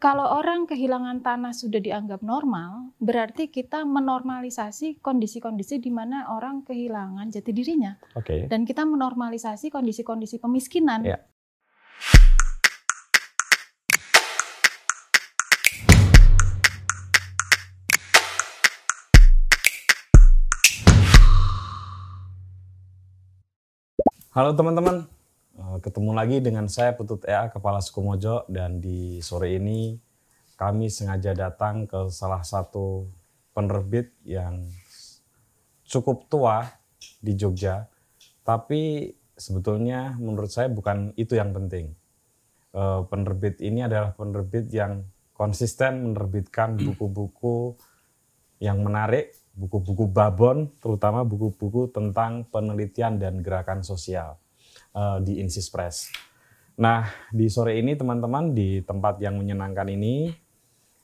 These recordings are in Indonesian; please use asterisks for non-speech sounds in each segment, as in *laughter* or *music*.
Kalau orang kehilangan tanah sudah dianggap normal, berarti kita menormalisasi kondisi-kondisi di mana orang kehilangan jati dirinya. Oke. Dan kita menormalisasi kondisi-kondisi pemiskinan. Iya. Halo teman-teman, ketemu lagi dengan saya Putut EA Kepala Suku Mojo. Dan di sore ini kami sengaja datang ke salah satu penerbit yang cukup tua di Jogja, tapi sebetulnya menurut saya bukan itu yang penting. Eh, penerbit ini adalah penerbit yang konsisten menerbitkan buku-buku yang menarik, buku-buku babon, terutama buku-buku tentang penelitian dan gerakan sosial uh, di Insis Press. Nah, di sore ini teman-teman di tempat yang menyenangkan ini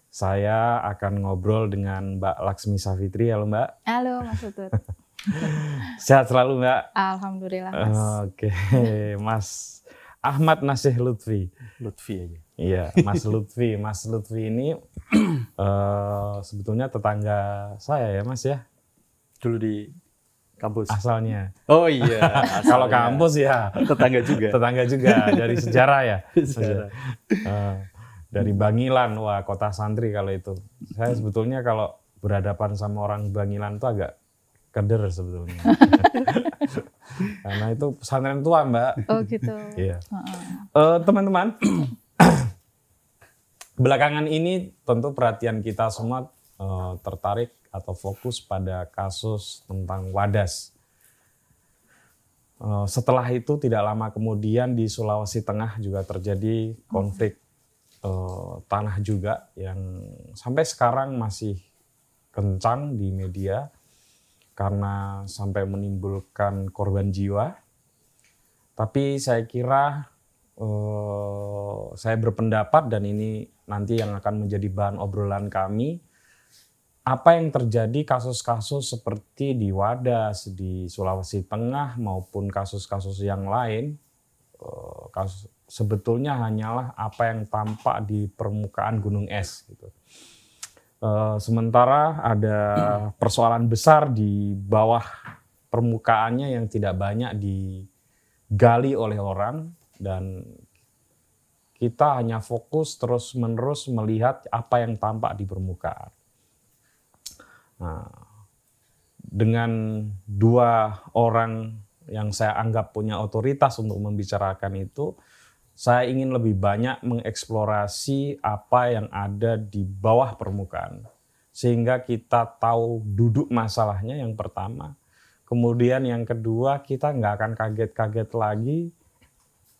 saya akan ngobrol dengan Mbak Laksmi Safitri. Halo Mbak. Halo Mas Utut. *laughs* Sehat selalu Mbak. Alhamdulillah Mas. Oke, Mas Ahmad Nasih Lutfi. Lutfi aja. Iya, Mas Lutfi. Mas Lutfi ini uh, *clears throat* sebetulnya tetangga saya ya Mas ya. Dulu di kampus. Asalnya. Oh iya. *laughs* Kalau kampus ya. Tetangga juga. Tetangga juga dari *laughs* sejarah ya. Sejarah. Uh, dari Bangilan, wah kota santri kalau itu. Saya sebetulnya kalau berhadapan sama orang Bangilan itu agak keder sebetulnya. *laughs* Karena itu pesantren tua mbak. Oh gitu. Iya. Uh, teman-teman, *clears throat* belakangan ini tentu perhatian kita semua uh, tertarik atau fokus pada kasus tentang Wadas. Uh, setelah itu tidak lama kemudian di Sulawesi Tengah juga terjadi konflik uh, tanah juga yang sampai sekarang masih kencang di media karena sampai menimbulkan korban jiwa. Tapi saya kira uh, saya berpendapat dan ini nanti yang akan menjadi bahan obrolan kami apa yang terjadi kasus-kasus seperti di Wadas, di Sulawesi Tengah maupun kasus-kasus yang lain, eh, kasus, sebetulnya hanyalah apa yang tampak di permukaan gunung es. Gitu. Eh, sementara ada persoalan besar di bawah permukaannya yang tidak banyak digali oleh orang dan kita hanya fokus terus-menerus melihat apa yang tampak di permukaan. Nah, dengan dua orang yang saya anggap punya otoritas untuk membicarakan itu, saya ingin lebih banyak mengeksplorasi apa yang ada di bawah permukaan. Sehingga kita tahu duduk masalahnya yang pertama. Kemudian yang kedua, kita nggak akan kaget-kaget lagi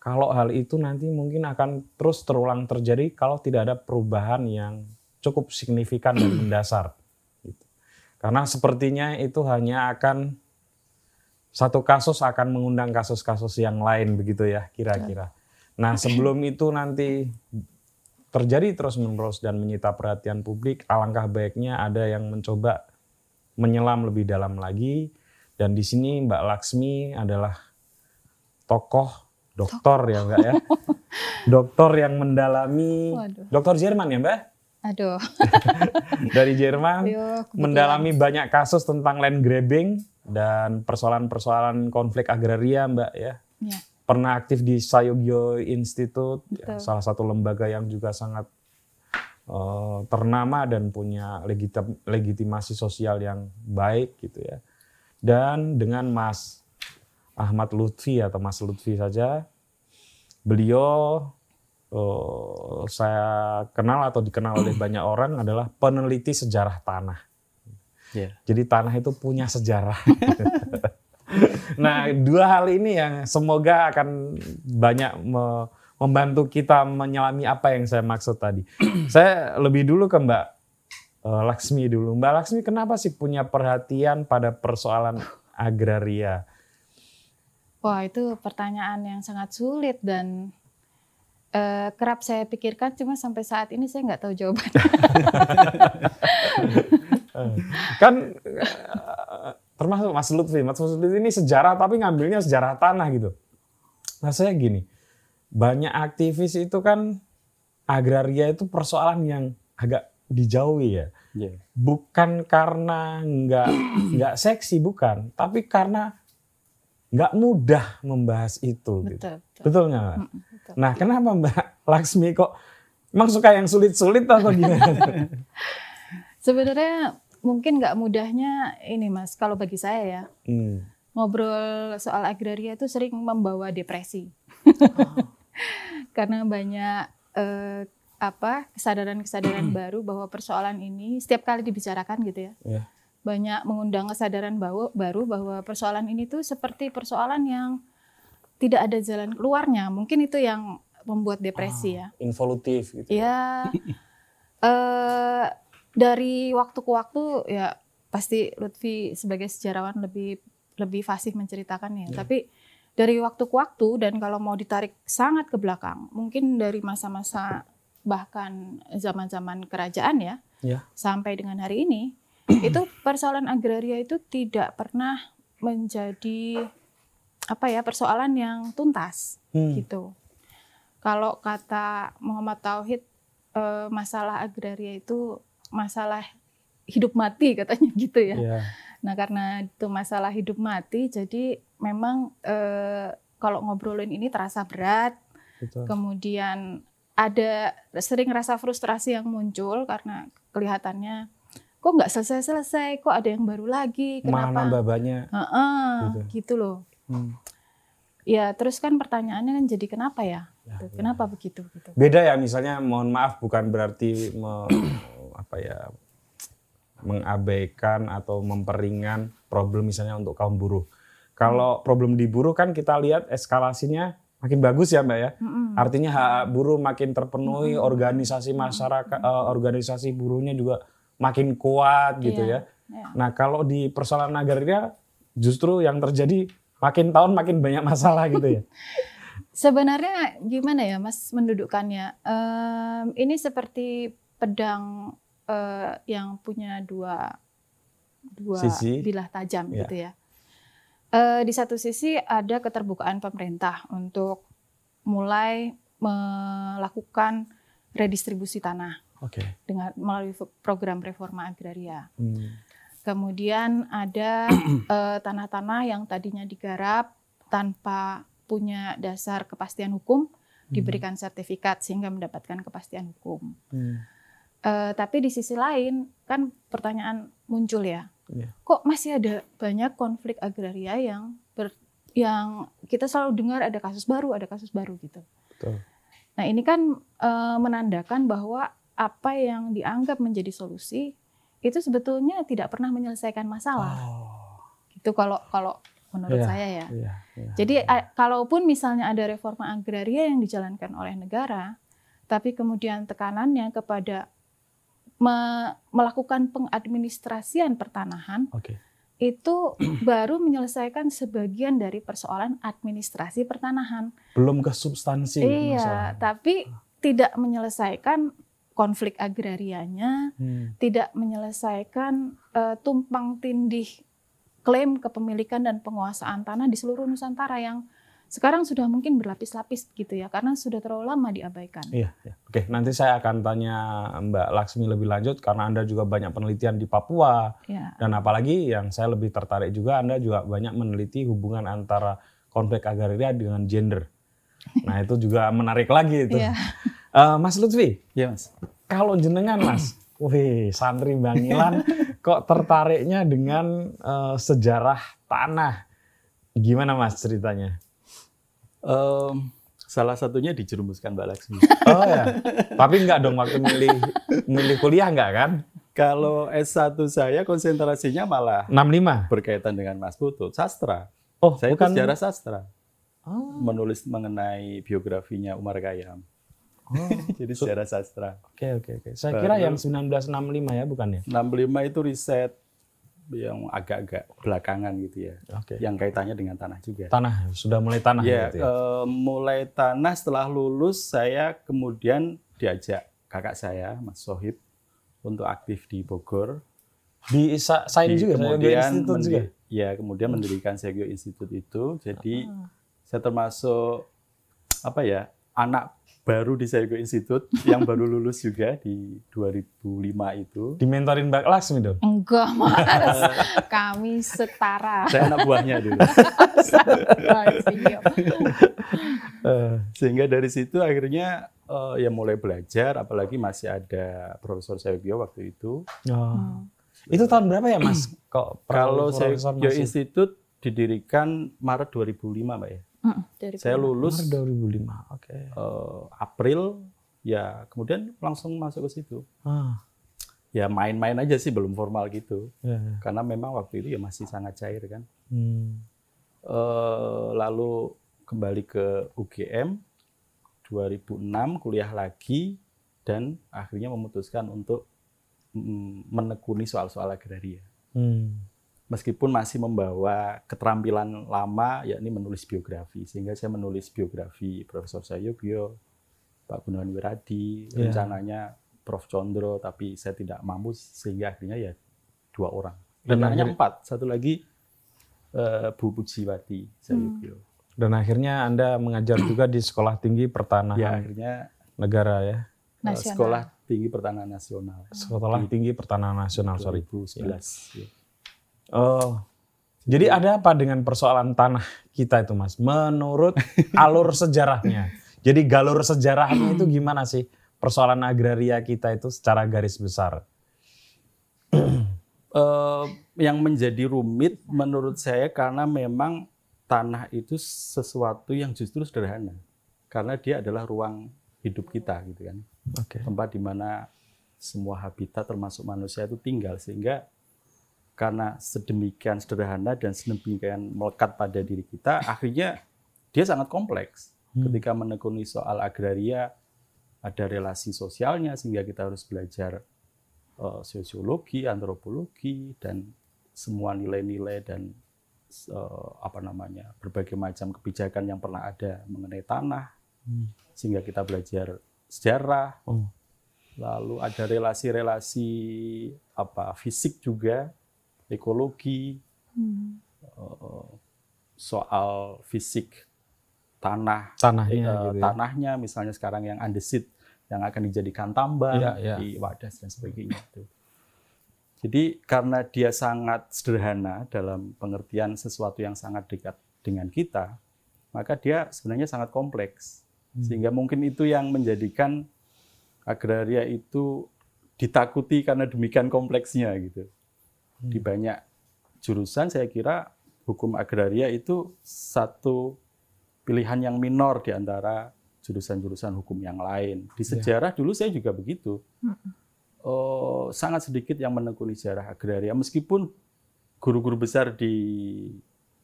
kalau hal itu nanti mungkin akan terus terulang terjadi kalau tidak ada perubahan yang cukup signifikan dan mendasar. Karena sepertinya itu hanya akan satu kasus akan mengundang kasus-kasus yang lain begitu ya kira-kira. Nah sebelum itu nanti terjadi terus-menerus dan menyita perhatian publik, alangkah baiknya ada yang mencoba menyelam lebih dalam lagi. Dan di sini Mbak Laksmi adalah tokoh dokter ya Mbak ya. *laughs* Dokter yang mendalami, dokter Jerman ya Mbak? Aduh. *laughs* dari Jerman Ayo, mendalami banyak kasus tentang land grabbing dan persoalan-persoalan konflik agraria, Mbak ya. ya. Pernah aktif di Sayogyo Institute, ya, salah satu lembaga yang juga sangat uh, ternama dan punya legitim, legitimasi sosial yang baik gitu ya. Dan dengan Mas Ahmad Lutfi atau Mas Lutfi saja, beliau uh, saya kenal atau dikenal oleh *clears throat* banyak orang adalah peneliti sejarah tanah. Yeah. Jadi tanah itu punya sejarah. *laughs* nah, dua hal ini yang semoga akan banyak me membantu kita menyelami apa yang saya maksud tadi. *clears throat* saya lebih dulu ke Mbak uh, Laksmi dulu. Mbak Laksmi kenapa sih punya perhatian pada persoalan agraria? Wah, itu pertanyaan yang sangat sulit dan uh, kerap saya pikirkan, cuma sampai saat ini saya nggak tahu jawabannya. *laughs* *laughs* kan uh, termasuk Mas Lutfi, Mas Lutfi ini sejarah tapi ngambilnya sejarah tanah gitu. Nah saya gini, banyak aktivis itu kan agraria itu persoalan yang agak dijauhi ya. Iya. Bukan karena nggak nggak seksi bukan, tapi karena nggak mudah membahas itu. gitu. Betul. betul. Betul nggak? Mbak? Mm, betul. Nah, kenapa Mbak Laksmi kok emang suka yang sulit-sulit atau gimana? *laughs* Sebenarnya mungkin nggak mudahnya ini mas, kalau bagi saya ya Hmm. ngobrol soal agraria itu sering membawa depresi *laughs* karena banyak eh, apa kesadaran-kesadaran baru bahwa persoalan ini setiap kali dibicarakan gitu ya Iya. banyak mengundang kesadaran baru bahwa persoalan ini tuh seperti persoalan yang tidak ada jalan keluarnya mungkin itu yang membuat depresi ya Involutif gitu. Ya, eh dari waktu ke waktu ya pasti Lutfi sebagai sejarawan lebih lebih fasih menceritakannya. Ya. Tapi dari waktu ke waktu dan kalau mau ditarik sangat ke belakang, mungkin dari masa-masa bahkan zaman-zaman kerajaan ya, Ya. sampai dengan hari ini, itu persoalan agraria itu tidak pernah menjadi apa ya persoalan yang tuntas Hmm. gitu. Kalau kata Muhammad Tauhid eh, masalah agraria itu masalah hidup mati *laughs* katanya gitu ya. Iya. Nah karena itu masalah hidup mati, jadi memang eh, kalau ngobrolin ini terasa berat. Betul. Kemudian ada sering rasa frustrasi yang muncul karena kelihatannya kok nggak selesai-selesai, kok ada yang baru lagi, kenapa? nambah banyak. Heeh, Gitu. gitu loh. Hmm. Ya terus kan pertanyaannya kan jadi kenapa ya? Ya, Gitu. ya. Kenapa begitu gitu? Beda ya misalnya mohon maaf bukan berarti me- apa ya mengabaikan atau memperingan problem misalnya untuk kaum buruh. Kalau problem di buruh kan kita lihat eskalasinya makin bagus ya Mbak ya. Artinya hak buruh makin terpenuhi, organisasi masyarakat, eh, organisasi buruhnya juga makin kuat gitu Iya, ya. ya. Nah kalau di persoalan agraria justru yang terjadi makin tahun makin banyak masalah gitu ya. *laughs* Sebenarnya gimana ya Mas mendudukkannya? Em, ini seperti pedang eh, yang punya dua dua Sisi. bilah tajam Ya. gitu ya. Eh, di satu sisi ada keterbukaan pemerintah untuk mulai melakukan redistribusi tanah Oke. dengan melalui program reforma agraria. Hmm. Kemudian ada *clears throat* eh, tanah-tanah yang tadinya digarap tanpa punya dasar kepastian hukum diberikan sertifikat sehingga mendapatkan kepastian hukum. Hmm. Eh, tapi di sisi lain kan pertanyaan muncul ya, Iya. kok masih ada banyak konflik agraria yang ber- yang kita selalu dengar ada kasus baru, ada kasus baru gitu. Betul. Nah ini kan eh, menandakan bahwa apa yang dianggap menjadi solusi itu sebetulnya tidak pernah menyelesaikan masalah. Oh. Gitu kalau kalau menurut Iya, saya ya. Iya, iya. Jadi a- kalaupun misalnya ada reforma agraria yang dijalankan oleh negara, tapi kemudian tekanannya kepada me- melakukan pengadministrasian pertanahan Oke. itu *clears throat* baru menyelesaikan sebagian dari persoalan administrasi pertanahan. Belum ke substansi Iya, masalah. tapi tidak menyelesaikan konflik agrarianya, Hmm. tidak menyelesaikan eh, tumpang tindih klaim kepemilikan dan penguasaan tanah di seluruh Nusantara yang sekarang sudah mungkin berlapis-lapis gitu ya, karena sudah terlalu lama diabaikan. Iya, iya. Oke, nanti saya akan tanya Mbak Laksmi lebih lanjut karena Anda juga banyak penelitian di Papua Ya. dan apalagi yang saya lebih tertarik juga Anda juga banyak meneliti hubungan antara konflik agraria dengan gender. Nah, itu juga menarik lagi itu. Iya. *laughs* Eh, Mas Lutfi, Iya mas. kalau jenengan Mas, *clears throat* wih santri Bangilan kok tertariknya dengan eh, sejarah tanah. Gimana Mas ceritanya? Em, salah satunya dijerumuskan Mbak Laksmi. *laughs* Oh ya, tapi enggak dong waktu milih milih kuliah enggak kan? Kalau S1 saya konsentrasinya malah 65. berkaitan dengan Mas Putut, sastra. Oh, Saya bukan itu sejarah sastra. Oh, Menulis mengenai biografinya Umar Khayyam. Oh, Jadi sejarah sastra. Oke oke oke. Saya kira Baru- yang 1965 ya bukan ya? 65 itu riset yang agak-agak belakangan gitu ya. Oke. Yang kaitannya dengan tanah juga. Tanah sudah mulai tanah Ya, gitu ya. eh, mulai tanah setelah lulus saya kemudian diajak kakak saya Mas Sohib untuk aktif di Bogor. Di Sa- Sain Di- juga, saya kemudian Institute juga. ya kemudian mendirikan Segyo Institute itu. Jadi Ah. saya termasuk apa ya anak baru di Sayugo Institute *laughs* yang baru lulus juga di 2005 itu. Dimentorin Mbak Laksmi dong? Enggak, Mas. *laughs* Kami setara. Saya anak buahnya dulu. *laughs* Sehingga dari situ akhirnya eh, ya mulai belajar, apalagi masih ada Profesor Sayugyo waktu itu. Oh. Itu tahun berapa ya Mas? *clears throat* Kok Kalau masih- Institute didirikan Maret 2005, Mbak ya. Mm, dari Saya lulus Maret 2005. Oke. eh, April, ya kemudian langsung masuk ke situ. Ah, Ya main-main aja sih, belum formal gitu. ya, ya. Karena memang waktu itu ya masih sangat cair kan. Hmm. Eh, lalu kembali ke UGM 2006 kuliah lagi dan akhirnya memutuskan untuk mm, menekuni soal-soal agraria. Hmm. Meskipun masih membawa keterampilan lama yakni menulis biografi sehingga saya menulis biografi Profesor Sayogyo, Pak Gunawan Wiradi, Ya. rencananya Prof Condro tapi saya tidak mampu sehingga akhirnya ya dua orang. Dan Rencananya akhir- empat, satu lagi eh, Bu Pujiwati Sayogyo. Dan akhirnya Anda mengajar juga di Sekolah Tinggi Ya Pertanahan akhirnya Negara ya. Nasional. Sekolah Tinggi Pertanahan Nasional Sekolah Tinggi Pertanahan Nasional, sorry. 2011. Ya. Oh. Jadi ada apa dengan persoalan tanah kita itu, Mas? Menurut *laughs* alur sejarahnya. Jadi galur sejarahnya itu *clears throat* gimana sih? Persoalan agraria kita itu secara garis besar. *clears throat* Eh, yang menjadi rumit menurut saya karena memang tanah itu sesuatu yang justru sederhana karena dia adalah ruang hidup kita gitu kan Oke. tempat di mana semua habitat termasuk manusia itu tinggal sehingga karena sedemikian sederhana dan sedemikian melekat pada diri kita akhirnya dia sangat kompleks Hmm. ketika menekuni soal agraria ada relasi sosialnya sehingga kita harus belajar eh, sosiologi, antropologi dan semua nilai-nilai dan eh, apa namanya berbagai macam kebijakan yang pernah ada mengenai tanah Hmm. sehingga kita belajar sejarah Oh. lalu ada relasi-relasi apa fisik juga ekologi Hmm. eh, soal fisik tanah Tanahnya eh, gitu ya. tanahnya misalnya sekarang yang andesit yang akan dijadikan tambang Iya, iya. di wadas dan sebagainya itu. Jadi karena dia sangat sederhana dalam pengertian sesuatu yang sangat dekat dengan kita, maka dia sebenarnya sangat kompleks. Hmm. Sehingga mungkin itu yang menjadikan agraria itu ditakuti karena demikian kompleksnya gitu. Di banyak jurusan saya kira hukum agraria itu satu pilihan yang minor di antara jurusan-jurusan hukum yang lain. Di Ya. sejarah dulu saya juga begitu. Oh, sangat sedikit yang menekuni sejarah agraria meskipun guru-guru besar di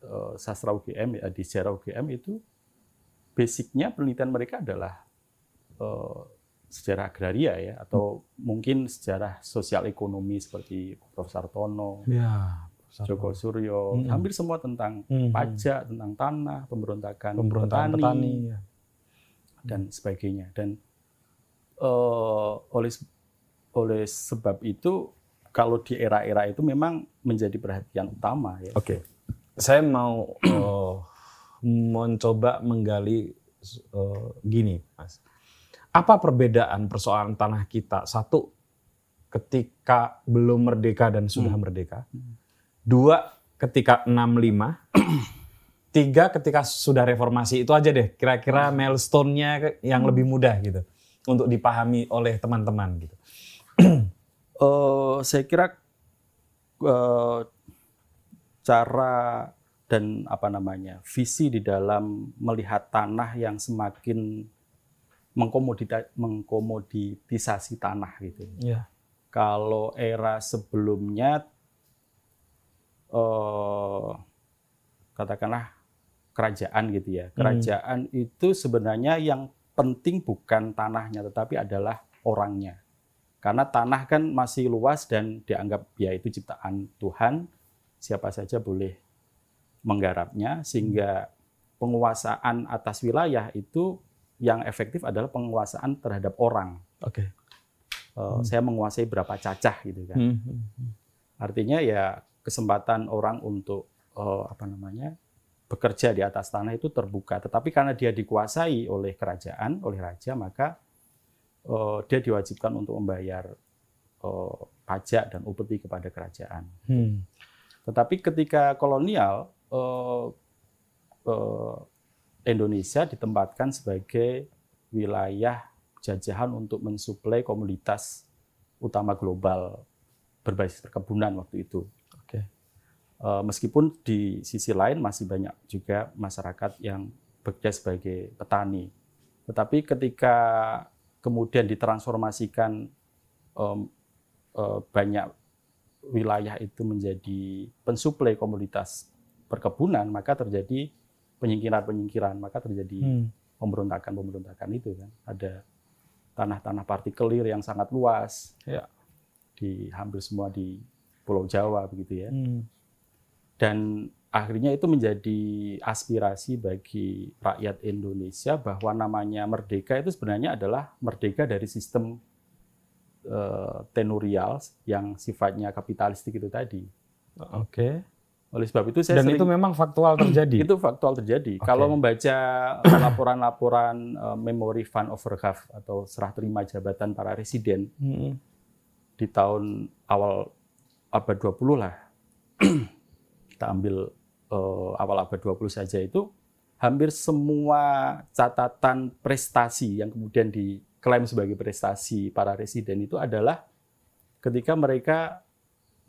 eh, sastra UGM ya di sejarah UGM itu basicnya penelitian mereka adalah eh, sejarah agraria ya atau mungkin sejarah sosial ekonomi seperti Prof. Sartono, Ya. Joko Suryo, Mm-mm. hampir semua tentang Mhm. pajak, tentang tanah, pemberontakan, Pemberontakan petani, petani. ya. dan sebagainya. Dan eh, oleh oleh sebab itu kalau di era-era itu memang menjadi perhatian utama ya. Oke. Saya mau eh, mencoba menggali eh, gini, Mas. Apa perbedaan persoalan tanah kita? Satu, ketika belum merdeka dan sudah Hmm. merdeka. Dua, ketika 65. *clears throat* Tiga, ketika sudah reformasi. Itu aja deh. Kira-kira milestone-nya ke- yang lebih mudah gitu. Untuk dipahami oleh teman-teman gitu. *clears throat* Eh, saya kira eh, cara dan apa namanya visi di dalam melihat tanah yang semakin mengkomoditisasi tanah gitu. Iya. Kalau era sebelumnya eh, katakanlah kerajaan gitu ya. Kerajaan itu sebenarnya yang penting bukan tanahnya tetapi adalah orangnya. Karena tanah kan masih luas dan dianggap ya itu ciptaan Tuhan, siapa saja boleh menggarapnya sehingga penguasaan atas wilayah itu yang efektif adalah penguasaan terhadap orang. Oke. Eh, Saya menguasai berapa cacah gitu kan. Hmm, hmm, hmm. Artinya ya kesempatan orang untuk eh, apa namanya bekerja di atas tanah itu terbuka. Tetapi karena dia dikuasai oleh kerajaan, oleh raja, maka uh, dia diwajibkan untuk membayar uh, pajak dan upeti kepada kerajaan. Hmm. Tetapi ketika kolonial, uh, uh, Indonesia ditempatkan sebagai wilayah jajahan untuk mensuplai komoditas utama global berbasis perkebunan waktu itu. Eh, meskipun di sisi lain masih banyak juga masyarakat yang bekerja sebagai petani. Tetapi ketika kemudian ditransformasikan um, uh, banyak wilayah itu menjadi pensuplai komoditas perkebunan, maka terjadi penyingkiran-penyingkiran, maka terjadi hmm. pemberontakan-pemberontakan itu kan. Ada tanah-tanah partikelir yang sangat luas, ya. di hampir semua di Pulau Jawa begitu ya. Hmm dan akhirnya itu menjadi aspirasi bagi rakyat Indonesia bahwa namanya merdeka itu sebenarnya adalah merdeka dari sistem uh, tenurial yang sifatnya kapitalistik itu tadi. Oke. Okay. Oleh sebab itu saya Dan sering, itu memang faktual terjadi. itu faktual terjadi. Okay. Kalau membaca laporan-laporan uh, Memory Fund Overdraft atau serah terima jabatan para residen -hmm. di tahun awal abad 20 lah *clears throat* kita ambil uh, awal abad 20 saja itu hampir semua catatan prestasi yang kemudian diklaim sebagai prestasi para residen itu adalah ketika mereka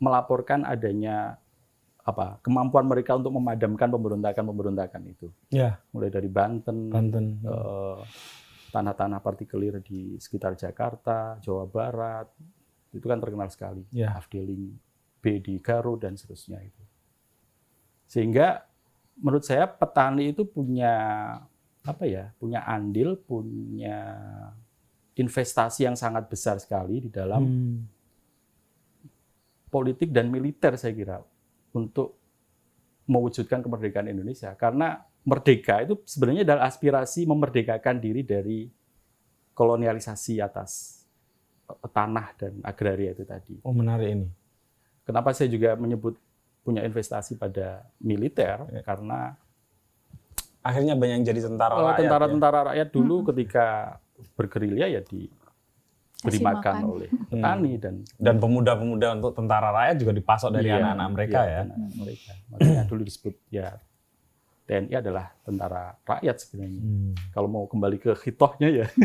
melaporkan adanya apa kemampuan mereka untuk memadamkan pemberontakan-pemberontakan itu. Ya. Mulai dari Banten, Banten. Uh, tanah-tanah partikelir di sekitar Jakarta, Jawa Barat, itu kan terkenal sekali. Ya. Afdeling B di Garut dan seterusnya itu. Sehingga menurut saya petani itu punya apa ya, punya andil, punya investasi yang sangat besar sekali di dalam hmm. politik dan militer saya kira untuk mewujudkan kemerdekaan Indonesia. Karena merdeka itu sebenarnya adalah aspirasi memerdekakan diri dari kolonialisasi atas tanah dan agraria itu tadi. Oh menarik ini. Kenapa saya juga menyebut punya investasi pada militer ya. karena akhirnya banyak yang jadi tentara oh, rakyat. Tentara-tentara ya? rakyat dulu hmm. ketika bergerilya ya di beri makan oleh petani hmm. dan dan pemuda-pemuda untuk tentara rakyat juga dipasok dari iya, anak-anak iya, mereka iya, ya. Anak mereka. Makanya dulu disebut ya TNI adalah tentara rakyat sebenarnya. Hmm. Kalau mau kembali ke hitohnya ya *laughs*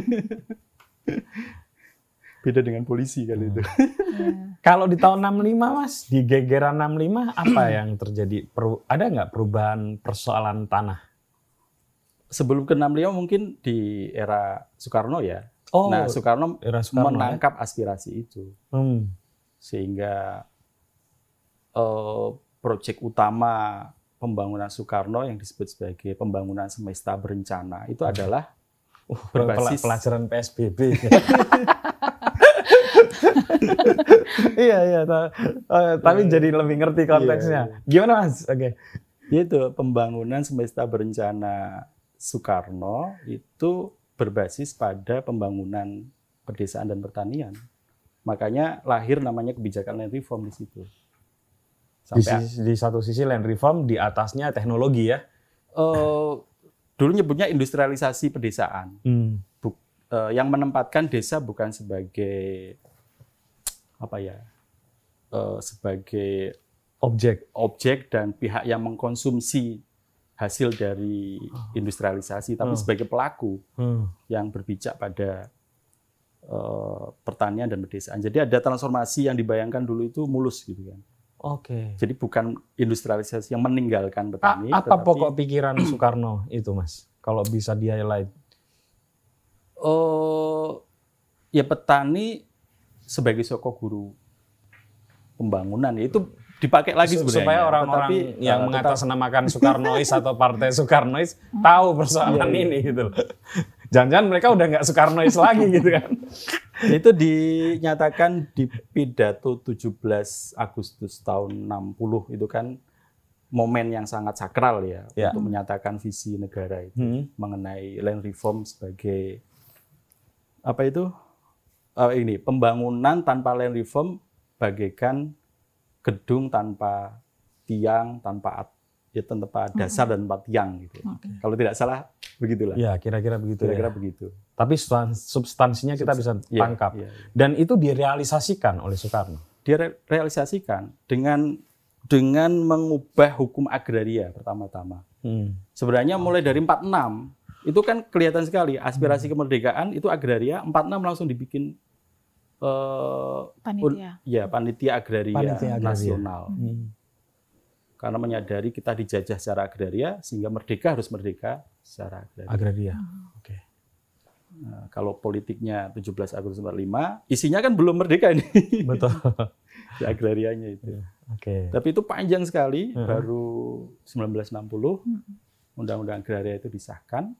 beda dengan polisi kali itu. Hmm. *laughs* Kalau di tahun 65 Mas, di gegeran 65 apa yang terjadi? Peru, ada nggak perubahan persoalan tanah? Sebelum ke 65 mungkin di era Soekarno ya. Oh, nah, Soekarno, Soekarno menangkap ya? aspirasi itu. Hmm. Sehingga uh, proyek utama pembangunan Soekarno yang disebut sebagai pembangunan semesta berencana itu adalah uh, *laughs* berbasis pelajaran PSBB. *laughs* iya iya. Uh, tapi yeah. jadi lebih ngerti konteksnya. Yeah, yeah. Gimana mas? Oke. Okay. Itu pembangunan semesta berencana Soekarno itu berbasis pada pembangunan pedesaan dan pertanian. Makanya lahir namanya kebijakan land reform di situ. Sampai di, di satu sisi land reform, di atasnya teknologi ya. Uh, dulu nyebutnya industrialisasi pedesaan. Hmm. Buk, uh, yang menempatkan desa bukan sebagai apa ya uh, sebagai objek objek dan pihak yang mengkonsumsi hasil dari ah. industrialisasi tapi hmm. sebagai pelaku hmm. yang berpijak pada uh, pertanian dan pedesaan. Jadi ada transformasi yang dibayangkan dulu itu mulus gitu kan. Oke. Okay. Jadi bukan industrialisasi yang meninggalkan petani. A apa tetapi, pokok pikiran *clears throat* Soekarno itu, Mas? Kalau bisa di highlight. Oh, ya petani sebagai soko guru pembangunan itu dipakai lagi sebenarnya supaya orang-orang yang uh, mengatasnamakan *laughs* Soekarnois atau Partai Soekarnois tahu persoalan iya, iya. ini gitu loh. Jangan-jangan mereka udah nggak Soekarnois *laughs* lagi gitu kan. Itu dinyatakan di pidato 17 Agustus tahun 60 itu kan momen yang sangat sakral ya, ya. untuk menyatakan visi negara itu hmm. mengenai land reform sebagai apa itu uh, ini pembangunan tanpa land reform bagaikan gedung tanpa tiang, tanpa ya tempat dasar dan tempat tiang gitu. Oke. Kalau tidak salah begitulah. Ya, kira-kira begitu Kira-kira ya. begitu. Tapi substan- substansinya kita bisa Iya, tangkap. iya, iya. Dan itu direalisasikan oleh Soekarno. Dia re- realisasikan dengan dengan mengubah hukum agraria pertama-tama. Hmm. Sebenarnya mulai dari 46 itu kan kelihatan sekali aspirasi kemerdekaan itu agraria 46 langsung dibikin eh Panitia. ya panitia agraria, Panitia agraria. nasional. Hmm. Karena menyadari kita dijajah secara agraria sehingga merdeka harus merdeka secara agraria. Agraria. Oke. Nah, kalau politiknya 17 Agustus 45, isinya kan belum merdeka ini. *laughs* Betul. si agrarianya itu. Oke. Tapi itu panjang sekali, Heeh. baru 1960 Hmm. Undang-Undang Agraria itu disahkan,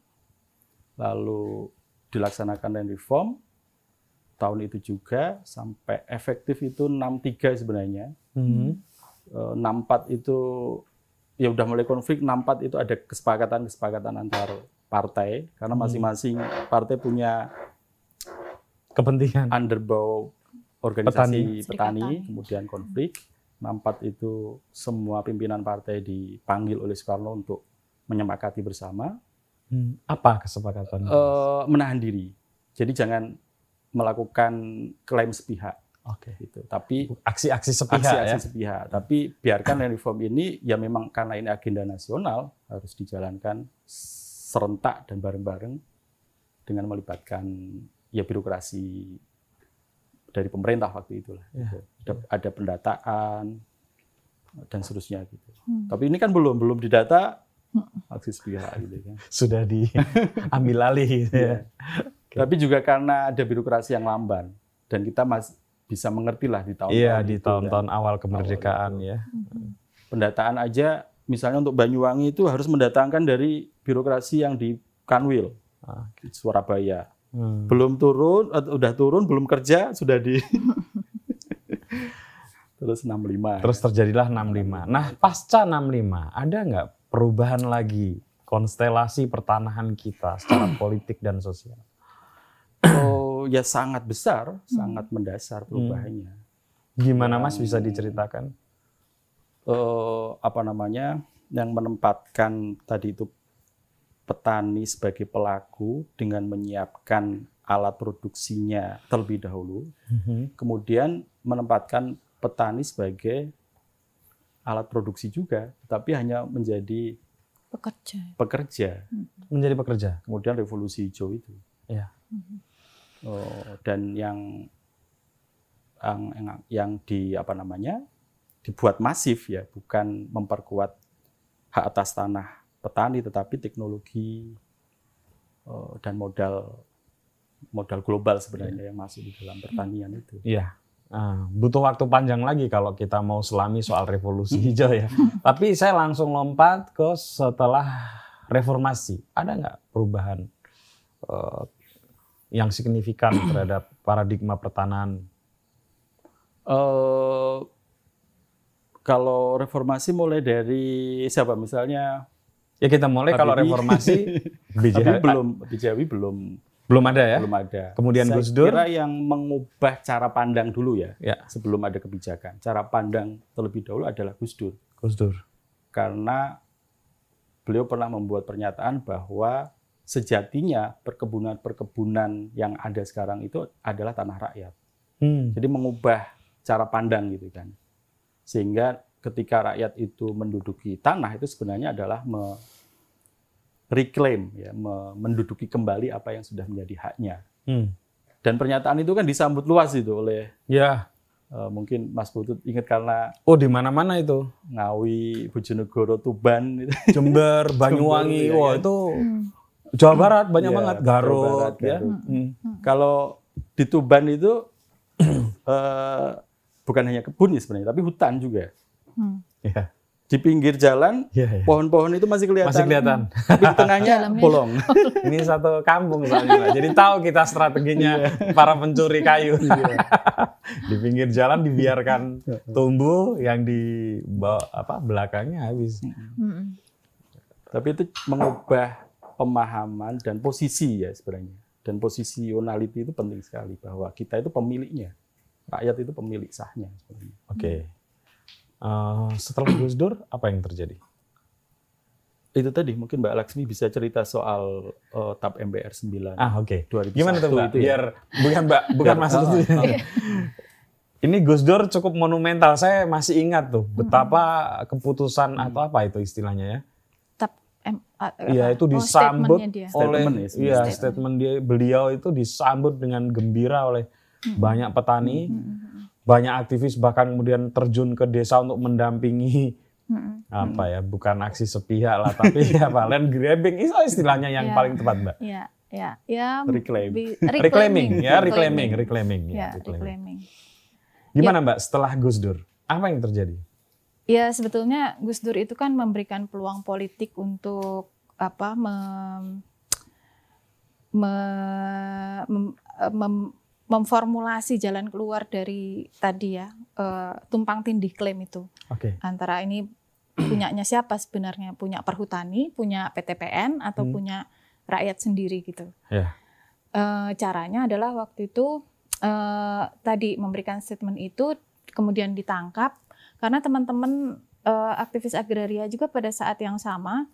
lalu dilaksanakan dan reform, tahun itu juga sampai efektif itu 63 sebenarnya. Hmm. Eh, 64 itu ya udah mulai konflik, 64 itu ada kesepakatan-kesepakatan antar partai, karena Hmm. masing-masing partai punya Kepentingan. underbow organisasi Petani. petani, kemudian konflik. 64 itu semua pimpinan partai dipanggil oleh Soekarno untuk menyepakati bersama Hmm. Apa kesepakatan? eh, menahan diri. Jadi jangan melakukan klaim sepihak Oke. gitu. Tapi Aksi-aksi sepihak aksi-aksi ya. sepihak. Tapi biarkan reform ini ya memang karena ini agenda nasional harus dijalankan serentak dan bareng-bareng dengan melibatkan ya birokrasi dari pemerintah waktu itulah. Ya. gitu. Ada, ada pendataan dan seterusnya gitu. Hmm. Tapi ini kan belum belum didata aksi sepihak gitu kan. Sudah diambil *laughs* alih gitu ya. Tapi juga karena ada birokrasi yang lamban dan kita masih bisa mengerti lah di tahun Iya, di tahun-tahun awal kemerdekaan ya. pendataan aja misalnya untuk Banyuwangi itu harus mendatangkan dari birokrasi yang di Kanwil Ah, di Surabaya. Hmm. Belum turun, atau udah turun, belum kerja sudah di *laughs* terus 65. Terus terjadilah 65. Nah, pasca 65, ada nggak perubahan lagi konstelasi pertanahan kita secara politik dan sosial? Oh ya sangat besar, sangat mendasar perubahannya. Gimana Mas bisa diceritakan? eh, apa namanya yang menempatkan tadi itu petani sebagai pelaku dengan menyiapkan alat produksinya terlebih dahulu, Mhm. kemudian menempatkan petani sebagai alat produksi juga, tapi hanya menjadi Pekerja. pekerja. Menjadi pekerja. Kemudian revolusi hijau itu. Iya. Oh, dan yang yang yang, di apa namanya dibuat masif ya, bukan memperkuat hak atas tanah petani, tetapi teknologi eh, dan modal modal global sebenarnya yang masuk di dalam pertanian itu. Iya. Ah, butuh waktu panjang lagi kalau kita mau selami soal revolusi hijau ya. *laughs* Tapi saya langsung lompat ke setelah reformasi. Ada nggak perubahan eh, yang signifikan *clears throat* terhadap paradigma pertanahan? Eh, kalau reformasi mulai dari siapa misalnya Ya kita mulai kalau Habibie. reformasi *laughs* BJ tapi belum Bijawi belum belum ada ya. belum ada. Kemudian Saya Gus Dur. kira yang mengubah cara pandang dulu ya, Ya, sebelum ada kebijakan. Cara pandang terlebih dahulu adalah Gus Dur. Gus Dur. Karena beliau pernah membuat pernyataan bahwa sejatinya perkebunan-perkebunan yang ada sekarang itu adalah tanah rakyat. Hmm. Jadi mengubah cara pandang gitu kan. Sehingga ketika rakyat itu menduduki tanah itu sebenarnya adalah me reclaim ya, me- menduduki kembali apa yang sudah menjadi haknya. Hmm. Dan pernyataan itu kan disambut luas itu oleh Ya. eh, mungkin Mas Putut ingat karena Oh di mana-mana itu. Ngawi, Bojonegoro, Tuban. Jember, *laughs* Banyuwangi. Jember, ya Wah kan? itu Hmm. Jawa Barat banyak Iya, banget. Garut Barat, ya. Garut. Hmm. Kalau di Tuban itu *clears throat* eh, bukan hanya kebun ya sebenarnya, tapi hutan juga. Hmm. Ya. Di pinggir jalan Ya, ya. pohon-pohon itu masih kelihatan. Masih kelihatan. Tapi di tengahnya *laughs* bolong. *laughs* Ini satu kampung soalnya. Jadi tahu kita strateginya para pencuri kayu. *laughs* di pinggir jalan dibiarkan tumbuh, yang di bawah, apa belakangnya habis. Hmm. Tapi itu mengubah pemahaman dan posisi ya sebenarnya. Dan positionality itu penting sekali bahwa kita itu pemiliknya. Rakyat itu pemilik sahnya sebenarnya. Oke. Eh, setelah Gus Dur apa yang terjadi? itu tadi mungkin Mbak Laksmi bisa cerita soal uh, TAP MPR 9 Ah, oke. 2001 Gimana tuh, Mbak? itu ya. Biar bukan Mbak, bukan maksud *laughs* oh, oh. Ini Gus Dur cukup monumental. Saya masih ingat tuh betapa keputusan Hmm. atau apa itu istilahnya ya. Iya, itu Oh, disambut oleh Statement ya, iya Statement. statement dia beliau itu disambut dengan gembira oleh Hmm. banyak petani, Mm-mm. banyak aktivis bahkan kemudian terjun ke desa untuk mendampingi Mm-mm. apa ya, bukan aksi sepihak lah tapi *laughs* apa land grabbing itu istilahnya yang Iya. paling tepat, Mbak. Ya, ya, ya. Reclaim. bi- Reclaiming, ya, reclaiming, reclaiming, Ya, ya, reclaiming. reclaiming. Gimana Mbak setelah Gus Dur? Apa yang terjadi? Ya sebetulnya Gus Dur itu kan memberikan peluang politik untuk apa me- mem- mem- memformulasi jalan keluar dari tadi ya eh, tumpang tindih klaim itu Oke. antara ini punyanya siapa sebenarnya punya perhutani punya PTPN atau Hmm. punya rakyat sendiri gitu. Ya. Eh, caranya adalah waktu itu eh, tadi memberikan statement itu kemudian ditangkap karena teman-teman eh, aktivis agraria juga pada saat yang sama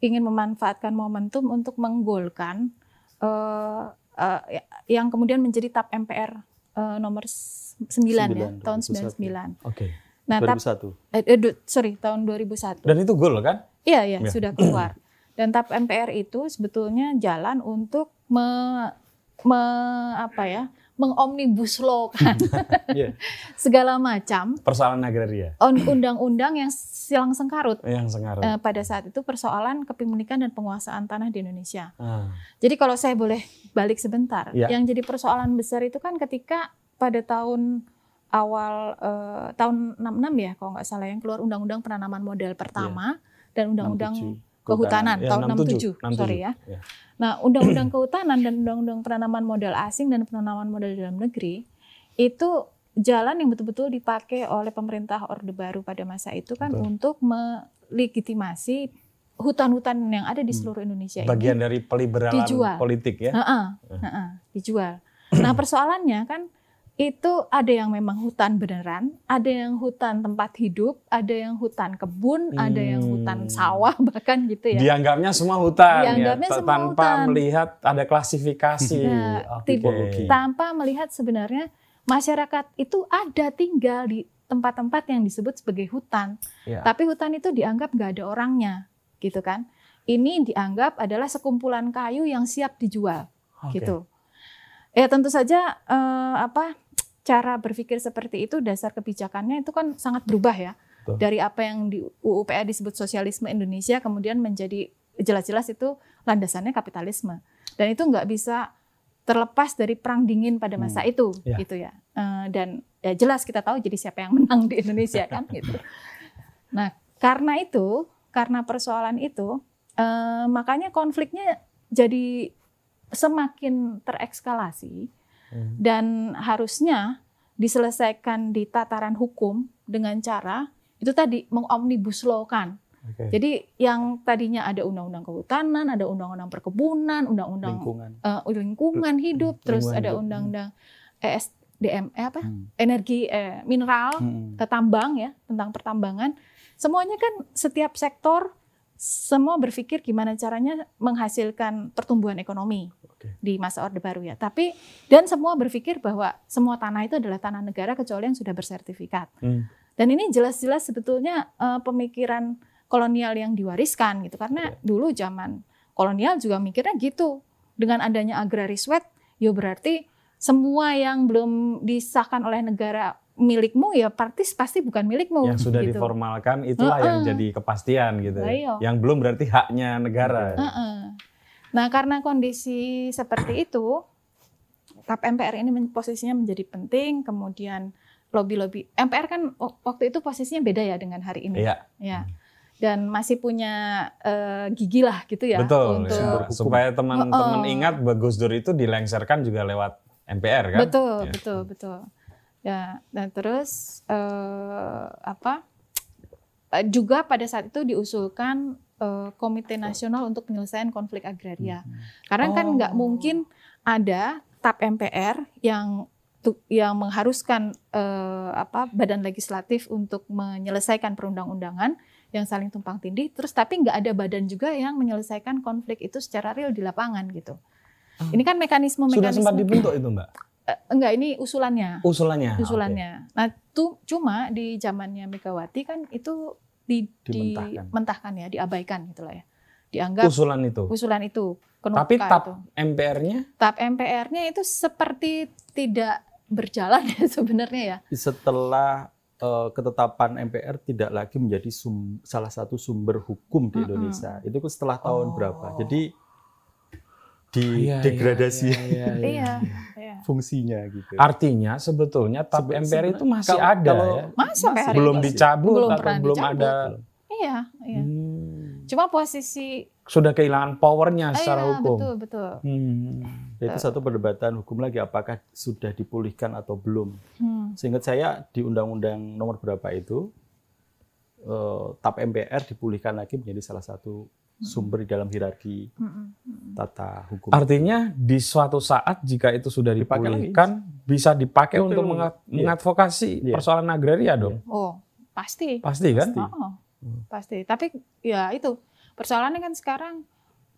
ingin memanfaatkan momentum untuk menggolkan eh, eh, yang kemudian menjadi TAP MPR eh, nomor 9 ya 9, tahun 2001. 99. Oke. Nah, TAP 2001. eh, eh, sorry tahun 2001. Dan itu gol kan? Iya, iya, Ya. sudah keluar. Dan TAP MPR itu sebetulnya jalan untuk me, me- apa ya, mengomnibus law kan *laughs* Iya. segala macam Persoalan agraria undang-undang yang silang sengkarut yang sengaruh. eh, pada saat itu persoalan kepemilikan dan penguasaan tanah di Indonesia. Ah, Jadi kalau saya boleh balik sebentar, Ya. yang jadi persoalan besar itu kan ketika pada tahun awal eh, tahun 66 ya kalau nggak salah yang keluar undang-undang penanaman modal pertama dan undang-undang 67. Kehutanan Ya, tahun 67, 67, sorry ya. ya. Nah, undang-undang kehutanan dan undang-undang penanaman modal asing dan penanaman modal dalam negeri itu jalan yang betul-betul dipakai oleh pemerintah Orde Baru pada masa itu kan Betul. untuk melegitimasi hutan-hutan yang ada di Hmm. seluruh Indonesia Bagian ini dari peliberalan dijual. politik ya. Heeh, heeh, dijual. Nah, persoalannya kan itu ada yang memang hutan beneran, ada yang hutan tempat hidup, ada yang hutan kebun, ada yang hutan Hmm. sawah *laughs* bahkan gitu ya. Dianggapnya semua hutan Dianggapnya ya, semua tanpa hutan. melihat ada klasifikasi. Nah, tipologi. tanpa melihat sebenarnya masyarakat itu ada tinggal di tempat-tempat yang disebut sebagai hutan. Ya. Tapi hutan itu dianggap nggak ada orangnya, gitu kan? Ini dianggap adalah sekumpulan kayu yang siap dijual, Oke. gitu. Ya tentu saja eh, apa cara berpikir seperti itu dasar kebijakannya itu kan sangat berubah ya. Betul. dari apa yang di UU PA disebut sosialisme Indonesia kemudian menjadi jelas-jelas itu landasannya kapitalisme. Dan itu nggak bisa terlepas dari perang dingin pada masa itu Ya. gitu ya. Eh, dan ya jelas kita tahu jadi siapa yang menang di Indonesia kan gitu. *laughs* Nah karena itu karena persoalan itu eh, makanya konfliknya jadi semakin terekskalasi Hmm. dan harusnya diselesaikan di tataran hukum dengan cara itu tadi mengomnibus law kan. Oke. Jadi yang tadinya ada undang-undang kehutanan, ada undang-undang perkebunan, undang-undang lingkungan. eh, lingkungan hidup, terus Lingkungan ada undang-undang ESDM eh, apa? Hmm. Energi eh, mineral, Hmm. ke tambang ya, tentang pertambangan. Semuanya kan setiap sektor semua berpikir gimana caranya menghasilkan pertumbuhan ekonomi Oke. di masa Orde Baru ya. Tapi dan semua berpikir bahwa semua tanah itu adalah tanah negara kecuali yang sudah bersertifikat. Hmm. Dan ini jelas-jelas sebetulnya eh, pemikiran kolonial yang diwariskan gitu karena dulu zaman kolonial juga mikirnya gitu. Dengan adanya agraris wet, ya berarti semua yang belum disahkan oleh negara milikmu ya partis pasti bukan milikmu Yang sudah gitu. diformalkan itulah yang Heeh. jadi kepastian gitu. Ya. Yang belum berarti haknya negara. Heeh. Nah, karena kondisi seperti itu, TAP MPR ini posisinya menjadi penting, kemudian lobby-lobby. MPR kan waktu itu posisinya beda ya dengan hari ini. Iya, Ya. Dan masih punya eh, gigi lah gitu ya betul. untuk ya. Supaya teman-teman ingat Gus Dur itu dilengserkan juga lewat MPR kan? Betul, Ya. betul, betul. Ya, dan terus eh, apa? eh, juga pada saat itu diusulkan eh, Komite Nasional untuk Penyelesaian Konflik Agraria. Karena kan nggak Oh. mungkin ada TAP MPR yang yang mengharuskan eh, apa badan legislatif untuk menyelesaikan perundang-undangan yang saling tumpang tindih terus tapi nggak ada badan juga yang menyelesaikan konflik itu secara real di lapangan gitu. Ini kan mekanisme Sudah mekanisme sempat dibentuk itu mbak? Eh, enggak ini usulannya. Usulannya? Usulannya. Nah, tuh cuma di zamannya Megawati kan itu di, Dimentahkan. dimentahkan ya, diabaikan gitu lah ya. Dianggap Usulan itu? usulan itu. Tapi tap. MPR-nya? tap MPR-nya itu seperti tidak berjalan *laughs* ya sebenarnya ya. Setelah eh, ketetapan MPR tidak lagi menjadi sum- salah satu sumber hukum di. Indonesia. Itu setelah tahun Oh. berapa? Jadi di Iya, iya, degradasi iya, iya, iya. Iya, *laughs* iya. fungsinya gitu. Artinya sebetulnya tap Sebe- MPR itu masih kalau- ada kalau- ya? Masa hari Belum ini? dicabut Belum atau belum dicabut. ada? Iya, iya. Hmm. Cuma posisi Sudah kehilangan powernya secara iya, hukum? betul, betul. Hmm. Itu satu perdebatan hukum lagi apakah sudah dipulihkan atau belum. Hmm. Seingat saya di Undang-Undang nomor berapa itu eh, TAP MPR dipulihkan lagi menjadi salah satu sumber di dalam hierarki tata hukum. Artinya di suatu saat jika itu sudah Dipakai dipulihkan bisa dipakai Betul. untuk Iya. mengadvokasi Iya. persoalan agraria dong. Oh, pasti. Pasti kan? Pasti. Oh, pasti. Tapi ya itu persoalannya kan sekarang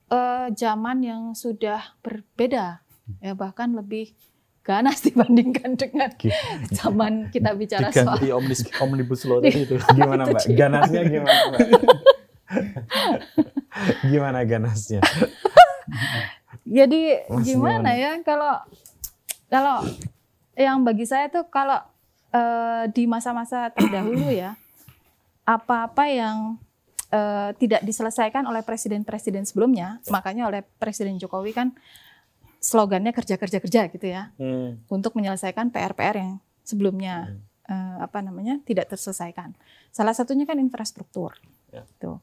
eh, zaman yang sudah berbeda, ya bahkan lebih ganas *laughs* dibandingkan dengan Gitu. zaman kita bicara soal Diganti omnibus, *laughs* omnibus law tadi itu. Gimana mbak? Ganasnya gimana mbak? *laughs* *laughs* gimana ganasnya? Jadi Mas, gimana gimana? ya kalau kalau yang bagi saya tuh kalau eh, di masa-masa terdahulu ya apa-apa yang eh, tidak diselesaikan oleh presiden-presiden sebelumnya, makanya oleh Presiden Jokowi kan slogannya kerja kerja kerja gitu ya Hmm. untuk menyelesaikan PR-PR yang sebelumnya eh, apa namanya tidak terselesaikan. Salah satunya kan infrastruktur. Ya. Tuh.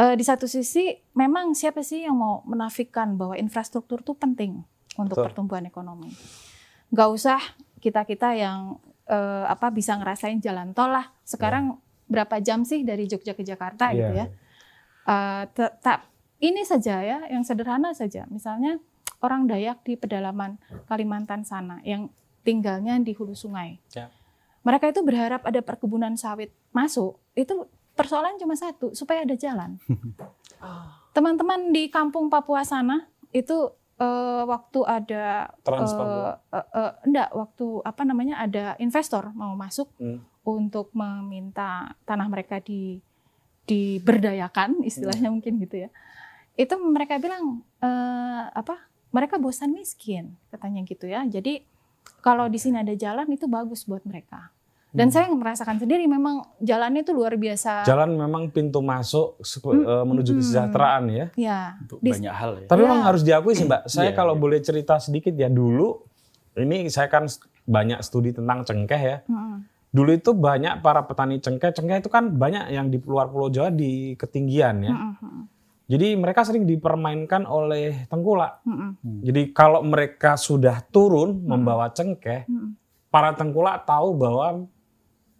Eh, di satu sisi memang siapa sih yang mau menafikan bahwa infrastruktur itu penting untuk Betul. pertumbuhan ekonomi. Gak usah kita kita yang eh, apa bisa ngerasain jalan tol lah. Sekarang berapa jam sih dari Jogja ke Jakarta gitu Iya. ya? Eh, tetap ini saja ya, yang sederhana saja. Misalnya orang Dayak di pedalaman Kalimantan sana yang tinggalnya di hulu sungai. Ya. Mereka itu berharap ada perkebunan sawit masuk. Itu persoalan cuma satu, supaya ada jalan. *laughs* Teman-teman di kampung Papua sana itu eh, waktu ada Trans eh, Papua. eh, eh, enggak waktu apa namanya ada investor mau masuk Hmm. untuk meminta tanah mereka di diberdayakan istilahnya mungkin gitu ya itu mereka bilang eh, apa mereka bosan miskin katanya gitu ya jadi kalau di sini ada jalan itu bagus buat mereka dan Hmm. saya merasakan sendiri memang jalannya itu luar biasa Jalan memang pintu masuk se- Hmm, eh, menuju hmm. kesejahteraan ya. ya Untuk Di- banyak hal ya. Tapi Iya. memang harus diakui sih mbak. Saya Iya, kalau iya. boleh cerita sedikit ya dulu. Ini saya kan banyak studi tentang cengkeh ya. Mm-mm. Dulu itu banyak para petani cengkeh. Cengkeh itu kan banyak yang di luar Pulau Jawa di ketinggian ya. Mm-mm. Jadi mereka sering dipermainkan oleh tengkulak. Mm-mm. Jadi kalau mereka sudah turun membawa cengkeh, Mm-mm. para tengkulak tahu bahwa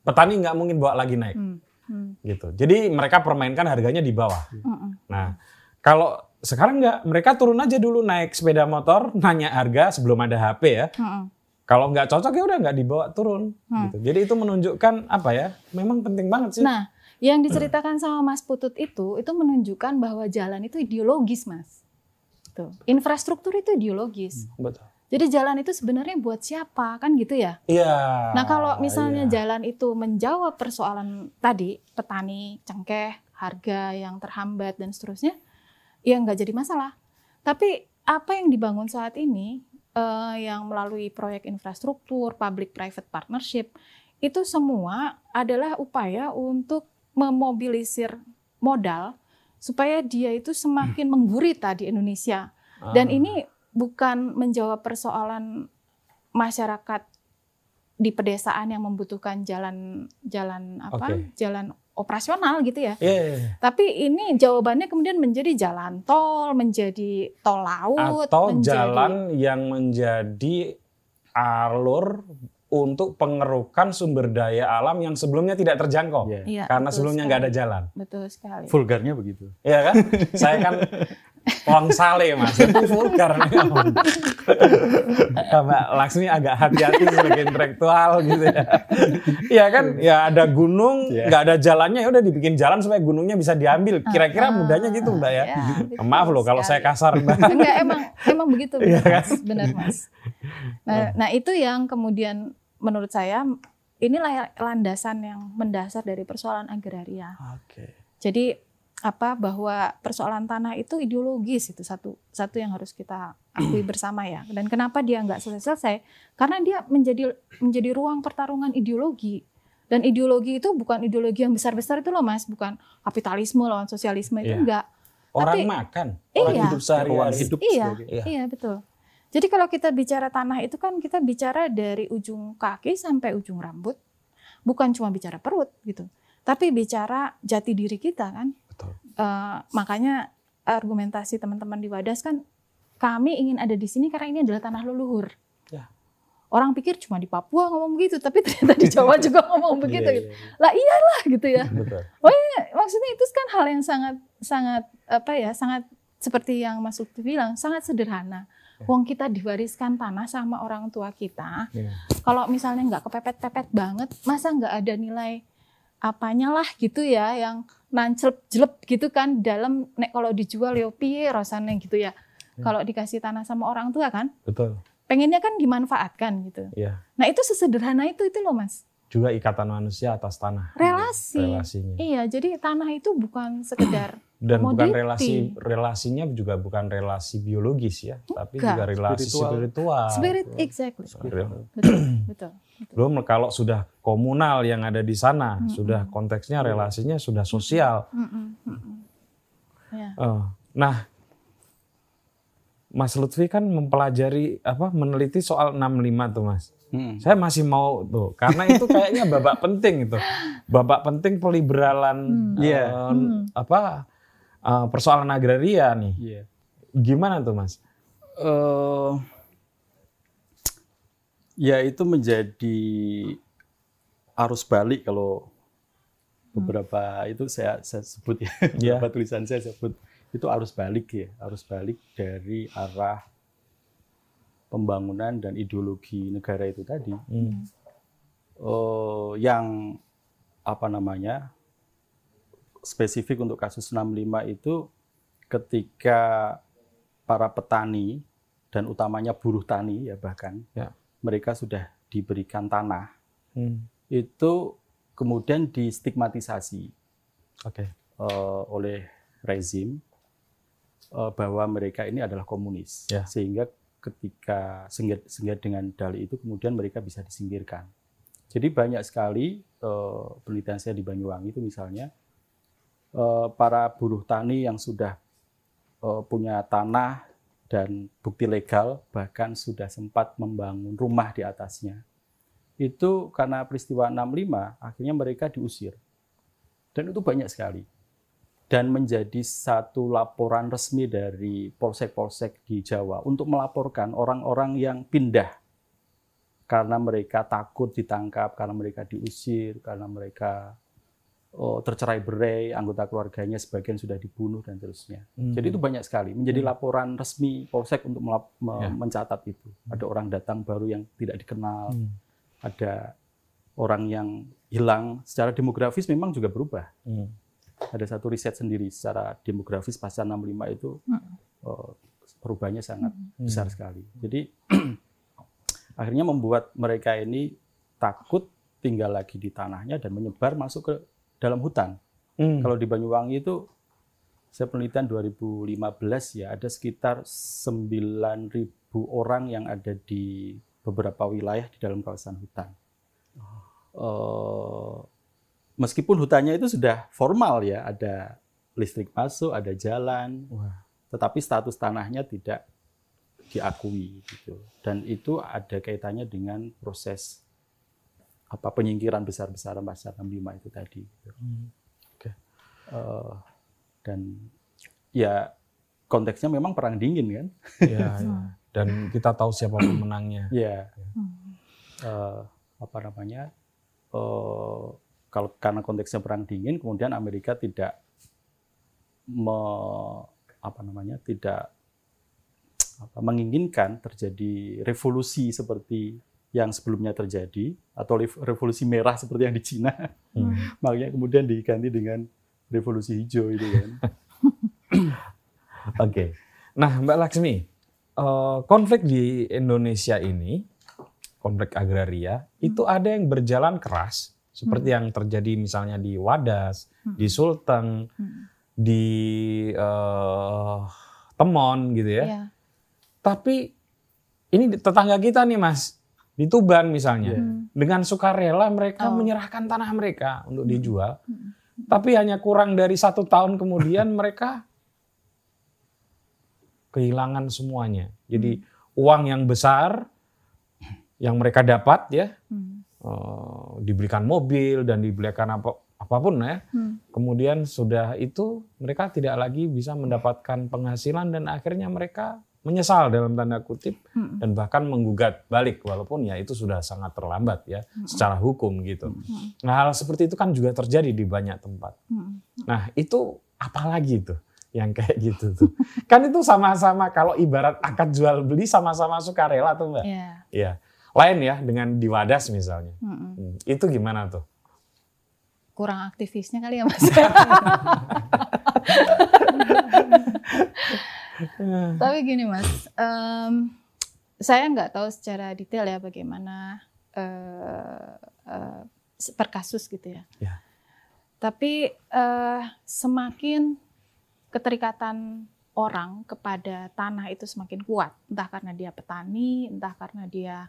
petani nggak mungkin bawa lagi naik Mm. Mm. gitu. Jadi mereka permainkan harganya di bawah. Mm-mm. Nah, kalau sekarang nggak, mereka turun aja dulu naik sepeda motor, nanya harga sebelum ada HP ya. Mm-mm. Kalau nggak cocok ya udah nggak dibawa turun. Hmm. Gitu. Jadi itu menunjukkan apa ya? Memang penting banget sih. Nah, yang diceritakan sama Mas Putut itu, itu menunjukkan bahwa jalan itu ideologis, Mas. Tuh. Infrastruktur itu ideologis. Betul. Jadi jalan itu sebenarnya buat siapa, kan gitu ya? Iya. Nah, kalau misalnya iya. jalan itu menjawab persoalan tadi, petani, cengkeh, harga yang terhambat dan seterusnya, ya nggak jadi masalah. Tapi apa yang dibangun saat ini, eh, yang melalui proyek infrastruktur, public-private partnership, itu semua adalah upaya untuk memobilisir modal supaya dia itu semakin menggurita di Indonesia. Dan Ah. ini bukan menjawab persoalan masyarakat di pedesaan yang membutuhkan jalan jalan apa? Oke. Jalan operasional gitu ya. Iya, iya, iya. Tapi ini jawabannya kemudian menjadi jalan tol, menjadi tol laut, Atau menjadi jalan yang menjadi alur untuk pengerukan sumber daya alam yang sebelumnya tidak terjangkau. Iya. Iya, Karena sebelumnya nggak ada jalan. Betul sekali. Vulgarnya begitu. Iya kan? Saya kan Wong Sale mas, itu vulgar *laughs* nih. Mbak Laksmi agak hati-hati sebagai intelektual gitu ya. Iya kan? Ya ada gunung, Iya. nggak ada jalannya, ya udah dibikin jalan supaya gunungnya bisa diambil. Kira-kira Ah, mudahnya gitu mbak ya. ya, betul Maaf loh kalau saya kasar mbak. Enggak emang emang begitu Iya benar kan? mas, benar mas. Nah, nah itu yang kemudian menurut saya inilah landasan yang mendasar dari persoalan agraria. Oke. Jadi apa bahwa persoalan tanah itu ideologis itu satu satu yang harus kita akui bersama ya. Dan kenapa dia nggak selesai-selesai? Karena dia menjadi menjadi ruang pertarungan ideologi. Dan ideologi itu bukan ideologi yang besar-besar itu loh mas, bukan kapitalisme lawan sosialisme itu Iya. enggak. Orang Tapi- makan, orang Iya. hidup Ruang sehari-hari. hidup Iya. Iya. Iya betul. Jadi kalau kita bicara tanah itu kan kita bicara dari ujung kaki sampai ujung rambut, bukan cuma bicara perut gitu, tapi bicara jati diri kita kan. Betul. Eh, makanya argumentasi teman-teman di Wadas kan kami ingin ada di sini karena ini adalah tanah leluhur. Ya. Orang pikir cuma di Papua ngomong begitu, tapi ternyata di Jawa *laughs* juga ngomong begitu. Iya, gitu. iya, iya. Lah iyalah gitu ya *laughs* Betul. maksudnya itu kan hal yang sangat sangat apa ya sangat seperti yang Mas Lutfi bilang sangat sederhana. Wong kita diwariskan tanah sama orang tua kita. Iya. Kalau misalnya nggak kepepet-pepet banget, masa nggak ada nilai apanya lah gitu ya yang nancep jelep gitu kan dalam nek kalau dijual yo piye rasanya gitu ya. Kalau dikasih tanah sama orang tua kan, Betul. pengennya kan dimanfaatkan gitu. Iya. Nah itu sesederhana itu itu loh mas. Juga ikatan manusia atas tanah. Relasi. Relasinya. Iya, jadi tanah itu bukan sekedar *clears throat* Dan bukan Komoditi. relasi relasinya juga bukan relasi biologis ya, tapi Bukan. juga relasi Spiritual. spiritual. spirit exactly. Spiritual. Betul, betul. Belum kalau sudah komunal yang ada di sana, Mm-mm. sudah konteksnya relasinya sudah sosial. Mm-mm, mm-mm. Ya. Eh, nah, Mas Lutfi kan mempelajari apa meneliti soal 65 tuh Mas. Hmm. Saya masih mau tuh karena itu kayaknya babak *laughs* penting itu. Babak penting peliberalan Hmm. eh, Iya. Hmm. apa eh, persoalan agraria nih. Iya. Gimana tuh Mas? eh ya itu menjadi arus balik kalau beberapa itu saya, saya sebut ya Iya. beberapa tulisan saya sebut itu arus balik ya arus balik dari arah pembangunan dan ideologi negara itu tadi Hmm. eh, yang apa namanya spesifik untuk kasus 65 itu ketika para petani dan utamanya buruh tani ya bahkan Ya. mereka sudah diberikan tanah Hmm. itu kemudian distigmatisasi Oke. eh, oleh rezim eh, bahwa mereka ini adalah komunis Ya. sehingga ketika sehingga, sehingga dengan dalih itu kemudian mereka bisa disingkirkan. Jadi banyak sekali eh, penelitian saya di Banyuwangi itu misalnya eh, para buruh tani yang sudah eh, punya tanah dan bukti legal bahkan sudah sempat membangun rumah di atasnya. Itu karena peristiwa 65 akhirnya mereka diusir. Dan itu banyak sekali dan menjadi satu laporan resmi dari polsek-polsek di Jawa untuk melaporkan orang-orang yang pindah karena mereka takut ditangkap, karena mereka diusir, karena mereka oh, tercerai berai, anggota keluarganya sebagian sudah dibunuh dan seterusnya. Hmm. Jadi itu banyak sekali menjadi laporan resmi polsek untuk melap- me- Ya. mencatat itu. Ada orang datang baru yang tidak dikenal, Hmm. ada orang yang hilang. Secara demografis memang juga berubah Hmm. Ada satu riset sendiri secara demografis pasca 65 itu Mm. eh, perubahannya sangat Hmm. besar sekali. Jadi *clears throat* akhirnya membuat mereka ini takut tinggal lagi di tanahnya dan menyebar masuk ke dalam hutan. Hmm. Kalau di Banyuwangi itu saya penelitian 2015 ya ada sekitar 9.000 orang yang ada di beberapa wilayah di dalam kawasan hutan. Eh, meskipun hutannya itu sudah formal ya, ada listrik masuk, ada jalan, Wah. tetapi status tanahnya tidak diakui gitu. Dan itu ada kaitannya dengan proses apa penyingkiran besar-besaran pasca 65 itu tadi. gitu. Hmm. Eh, dan ya konteksnya memang perang dingin kan? Iya, iya. Dan kita tahu siapa pemenangnya. Ya. Hmm. eh, apa namanya eh, kalau karena konteksnya perang dingin kemudian Amerika tidak me, apa namanya tidak apa, menginginkan terjadi revolusi seperti yang sebelumnya terjadi atau rev- revolusi merah seperti yang di Cina Hmm. *laughs* makanya kemudian diganti dengan revolusi hijau itu kan *laughs* Oke. Nah, Mbak Laksmi, eh, konflik di Indonesia ini, konflik agraria, itu ada yang berjalan keras, seperti yang terjadi misalnya di Wadas, di Sulteng, Hmm. di eh, Temon gitu ya. Iya. Tapi ini tetangga kita nih, Mas, di Tuban misalnya, Iya. Hmm. dengan sukarela mereka Oh. menyerahkan tanah mereka untuk Hmm. dijual. Hmm. Tapi hanya kurang dari satu tahun kemudian *laughs* mereka kehilangan semuanya. Jadi uang yang besar yang mereka dapat ya Hmm. Eh, dibelikan mobil dan dibelikan apa apa pun ya. Hmm. Kemudian sudah itu mereka tidak lagi bisa mendapatkan penghasilan dan akhirnya mereka menyesal dalam tanda kutip Hmm. dan bahkan menggugat balik walaupun ya itu sudah sangat terlambat ya secara hukum gitu. Hmm. Nah hal seperti itu kan juga terjadi di banyak tempat. Hmm. Nah itu apalagi tuh yang kayak gitu tuh. kan itu sama-sama kalau ibarat akad jual beli sama-sama sukarela tuh mbak. Iya. Iya. Lain ya dengan di Wadas misalnya. Hmm. Hmm, Itu gimana tuh? Kurang aktivisnya kali ya mas. *laughs* Tapi gini mas, em, saya nggak tahu secara detail ya bagaimana eh, eh, per kasus gitu ya. Ya. Tapi eh, semakin keterikatan orang kepada tanah itu semakin kuat, entah karena dia petani, entah karena dia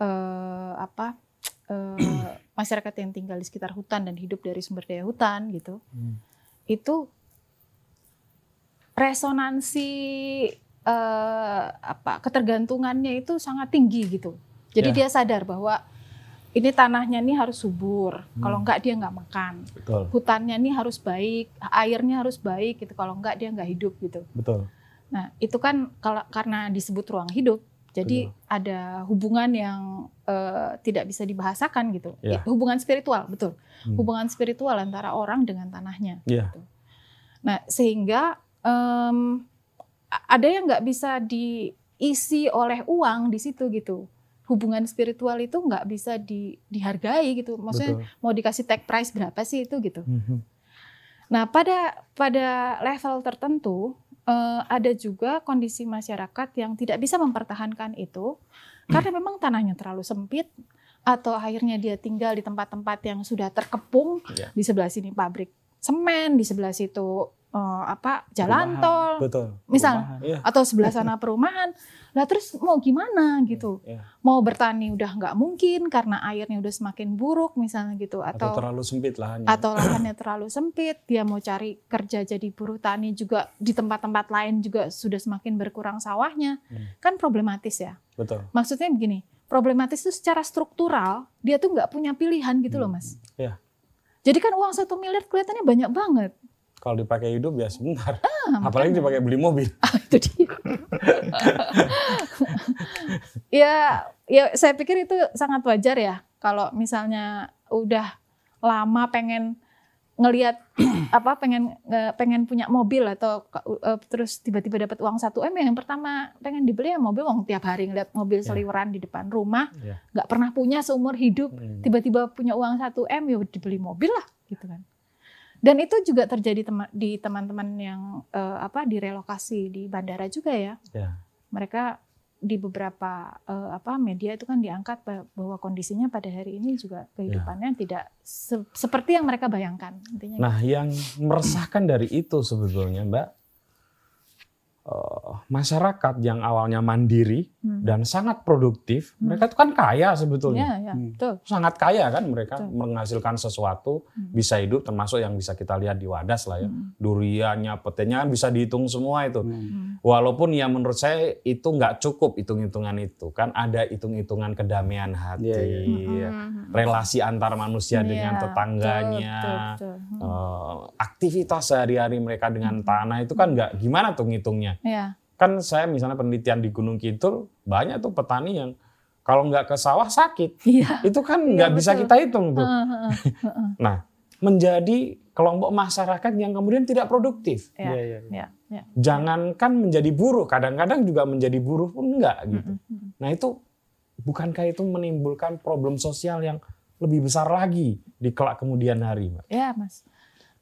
eh, apa *tsk* eh, masyarakat yang tinggal di sekitar hutan dan hidup dari sumber daya hutan gitu, Hmm. itu resonansi eh, apa ketergantungannya itu sangat tinggi gitu. Jadi Ya. dia sadar bahwa ini tanahnya ini harus subur. Kalau Hmm. enggak dia nggak makan. Betul, Hutannya ini harus baik, airnya harus baik gitu. Kalau enggak dia nggak hidup gitu. betul. Nah, itu kan kalau karena disebut ruang hidup, jadi ada hubungan yang eh, tidak bisa dibahasakan gitu. Ya. Hubungan spiritual, betul. Hmm. Hubungan spiritual antara orang dengan tanahnya. Iya. gitu. Nah, sehingga a- ada yang nggak bisa diisi oleh uang di situ gitu. Hubungan spiritual itu nggak bisa di- dihargai gitu. Maksudnya Betul. mau dikasih tag price berapa sih itu gitu. Mhm. Nah, pada pada level tertentu eh, ada juga kondisi masyarakat yang tidak bisa mempertahankan itu karena memang tanahnya terlalu sempit atau akhirnya dia tinggal di tempat-tempat yang sudah terkepung. Ya. Di sebelah sini pabrik semen, di sebelah situ eh, apa jalan Perumahan. tol, Betul. misal Perumahan. Iya. atau sebelah sana *laughs* perumahan. Lah terus mau gimana gitu? Iya. Mau bertani udah nggak mungkin karena airnya udah semakin buruk misalnya gitu Atau atau terlalu sempit lahannya. atau *clears throat* lahannya terlalu sempit, dia mau cari kerja jadi buruh tani juga di tempat-tempat lain juga sudah semakin berkurang sawahnya, Hmm. kan problematis ya. Betul. Maksudnya begini, problematis itu secara struktural dia tuh nggak punya pilihan gitu loh mas. Iya. Jadi kan uang satu miliar kelihatannya banyak banget. Kalau dipakai hidup ya sebentar. Ah, *laughs* Apalagi makanya. dipakai beli mobil. *laughs* itu dia. *laughs* ya, ya saya pikir itu sangat wajar ya kalau misalnya udah lama pengen ngelihat *clears throat* apa pengen nge- pengen punya mobil atau uh, terus tiba-tiba dapat uang 1 m yang pertama pengen dibeli ya mobil uang tiap hari ngeliat mobil Ya. seliweran di depan rumah Ya. nggak pernah punya seumur hidup Hmm. tiba-tiba punya uang 1 m ya dibeli mobil lah gitu kan dan itu juga terjadi tema- di teman-teman yang eh, apa direlokasi di bandara juga ya. Ya. mereka di beberapa eh, apa media itu kan diangkat ba- bahwa kondisinya pada hari ini juga kehidupannya tidak se- seperti yang mereka bayangkan intinya Nah, yang meresahkan dari itu sebetulnya, Mbak, eh, masyarakat yang awalnya mandiri Hmm. dan sangat produktif, Hmm. mereka itu kan kaya ya sebetulnya. ya Hmm. betul Sangat kaya kan mereka Betul. menghasilkan sesuatu, Hmm. bisa hidup termasuk yang bisa kita lihat di Wadas lah ya. Hmm. Duriannya, petenya kan bisa dihitung semua itu. Hmm. Hmm. Walaupun ya menurut saya itu nggak cukup hitung-hitungan itu. Kan ada hitung-hitungan kedamaian hati, iya. ya. Hmm. relasi antar manusia Iya, dengan tetangganya, betul, betul. Hmm. eh, aktivitas sehari-hari mereka dengan tanah itu kan nggak gimana tuh ngitungnya. ya Kan saya misalnya penelitian di Gunung Kidul banyak tuh petani yang kalau nggak ke sawah sakit. Iya. Itu kan Iya, nggak bisa betul. kita hitung tuh. Heeh, heeh, heeh. *laughs* Nah, menjadi kelompok masyarakat yang kemudian tidak produktif. Ya, Iya, iya. ya, ya. Jangankan menjadi buruh, kadang-kadang juga menjadi buruh pun enggak gitu. Mm, mm, mm. Nah itu bukankah itu menimbulkan problem sosial yang lebih besar lagi di kelak kemudian hari, Mbak? Ya, Mas.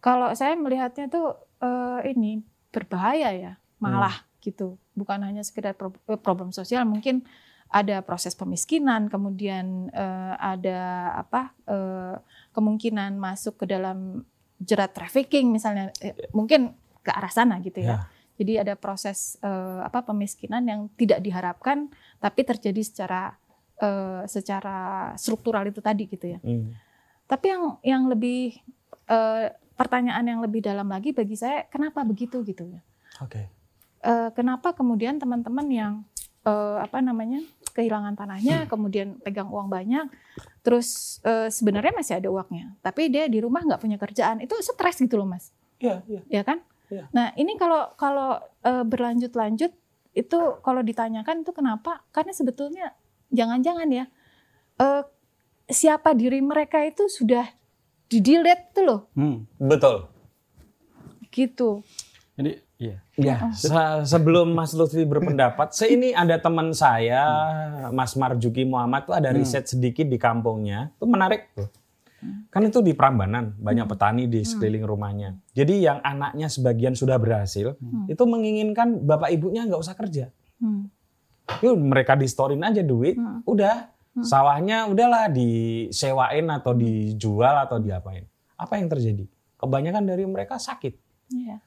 Kalau saya melihatnya tuh eh, ini berbahaya ya, malah gitu. Bukan hanya sekedar eh, problem sosial, mungkin ada proses pemiskinan, kemudian eh, ada apa eh, kemungkinan masuk ke dalam jerat trafficking misalnya, Eh, mungkin ke arah sana gitu ya. Jadi ada proses apa pemiskinan yang tidak diharapkan, tapi terjadi secara secara struktural itu tadi gitu ya. Hmm. Tapi yang yang lebih pertanyaan yang lebih dalam lagi bagi saya kenapa begitu gitu ya? Oke. Eh, kenapa kemudian teman-teman yang eh, apa namanya kehilangan tanahnya, kemudian pegang uang banyak, terus eh, sebenarnya masih ada uangnya, tapi dia di rumah nggak punya kerjaan, itu stres gitu loh mas, Iya, iya. ya kan? Iya. Nah ini kalau kalau eh, berlanjut-lanjut itu kalau ditanyakan itu kenapa? Karena sebetulnya jangan-jangan ya eh, siapa diri mereka itu sudah di-delete tuh loh, Hmm. Betul. gitu. Ini iya. Ya, se- sebelum Mas Lutfi berpendapat, se ini ada teman saya, Mas Marjuki Muhammad tuh ada Hmm. riset sedikit di kampungnya, itu menarik tuh. Kan itu di Prambanan, banyak petani di sekeliling rumahnya. Jadi yang anaknya sebagian sudah berhasil, Hmm. itu menginginkan bapak ibunya nggak usah kerja. Hmm. Yuk mereka distorin aja duit, Hmm. udah Hmm. sawahnya udahlah disewain atau dijual atau diapain. Apa yang terjadi? Kebanyakan dari mereka sakit. Iya.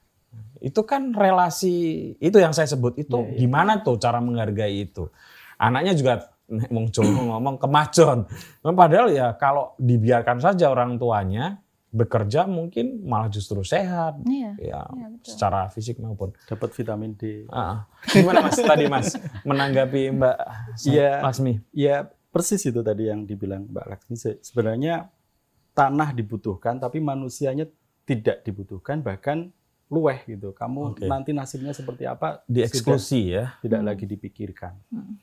Itu kan relasi itu yang saya sebut itu Iya, iya. gimana tuh cara menghargai itu. Anaknya juga wong Jawa ngomong kemajon. Padahal ya kalau dibiarkan saja orang tuanya bekerja mungkin malah justru sehat Iya. ya Iya, betul. secara fisik maupun. Dapat vitamin D. Ah, gimana Mas tadi Mas menanggapi Mbak Iya. Lasmi? Ya persis itu tadi yang dibilang Mbak Laksmi. Se- Sebenarnya tanah dibutuhkan, tapi manusianya tidak dibutuhkan, bahkan luweh gitu. Kamu Oke. nanti nasibnya seperti apa Dieksklusi ya. tidak Hmm. lagi dipikirkan. Hmm.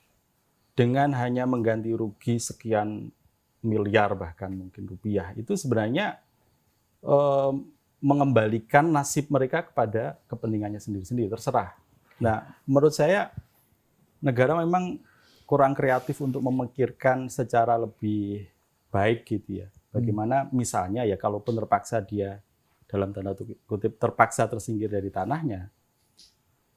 Dengan hanya mengganti rugi sekian miliar bahkan mungkin rupiah itu sebenarnya em, mengembalikan nasib mereka kepada kepentingannya sendiri-sendiri terserah. Nah, menurut saya negara memang kurang kreatif untuk memikirkan secara lebih baik gitu ya. Bagaimana misalnya ya kalaupun terpaksa dia dalam tanda kutip terpaksa tersingkir dari tanahnya,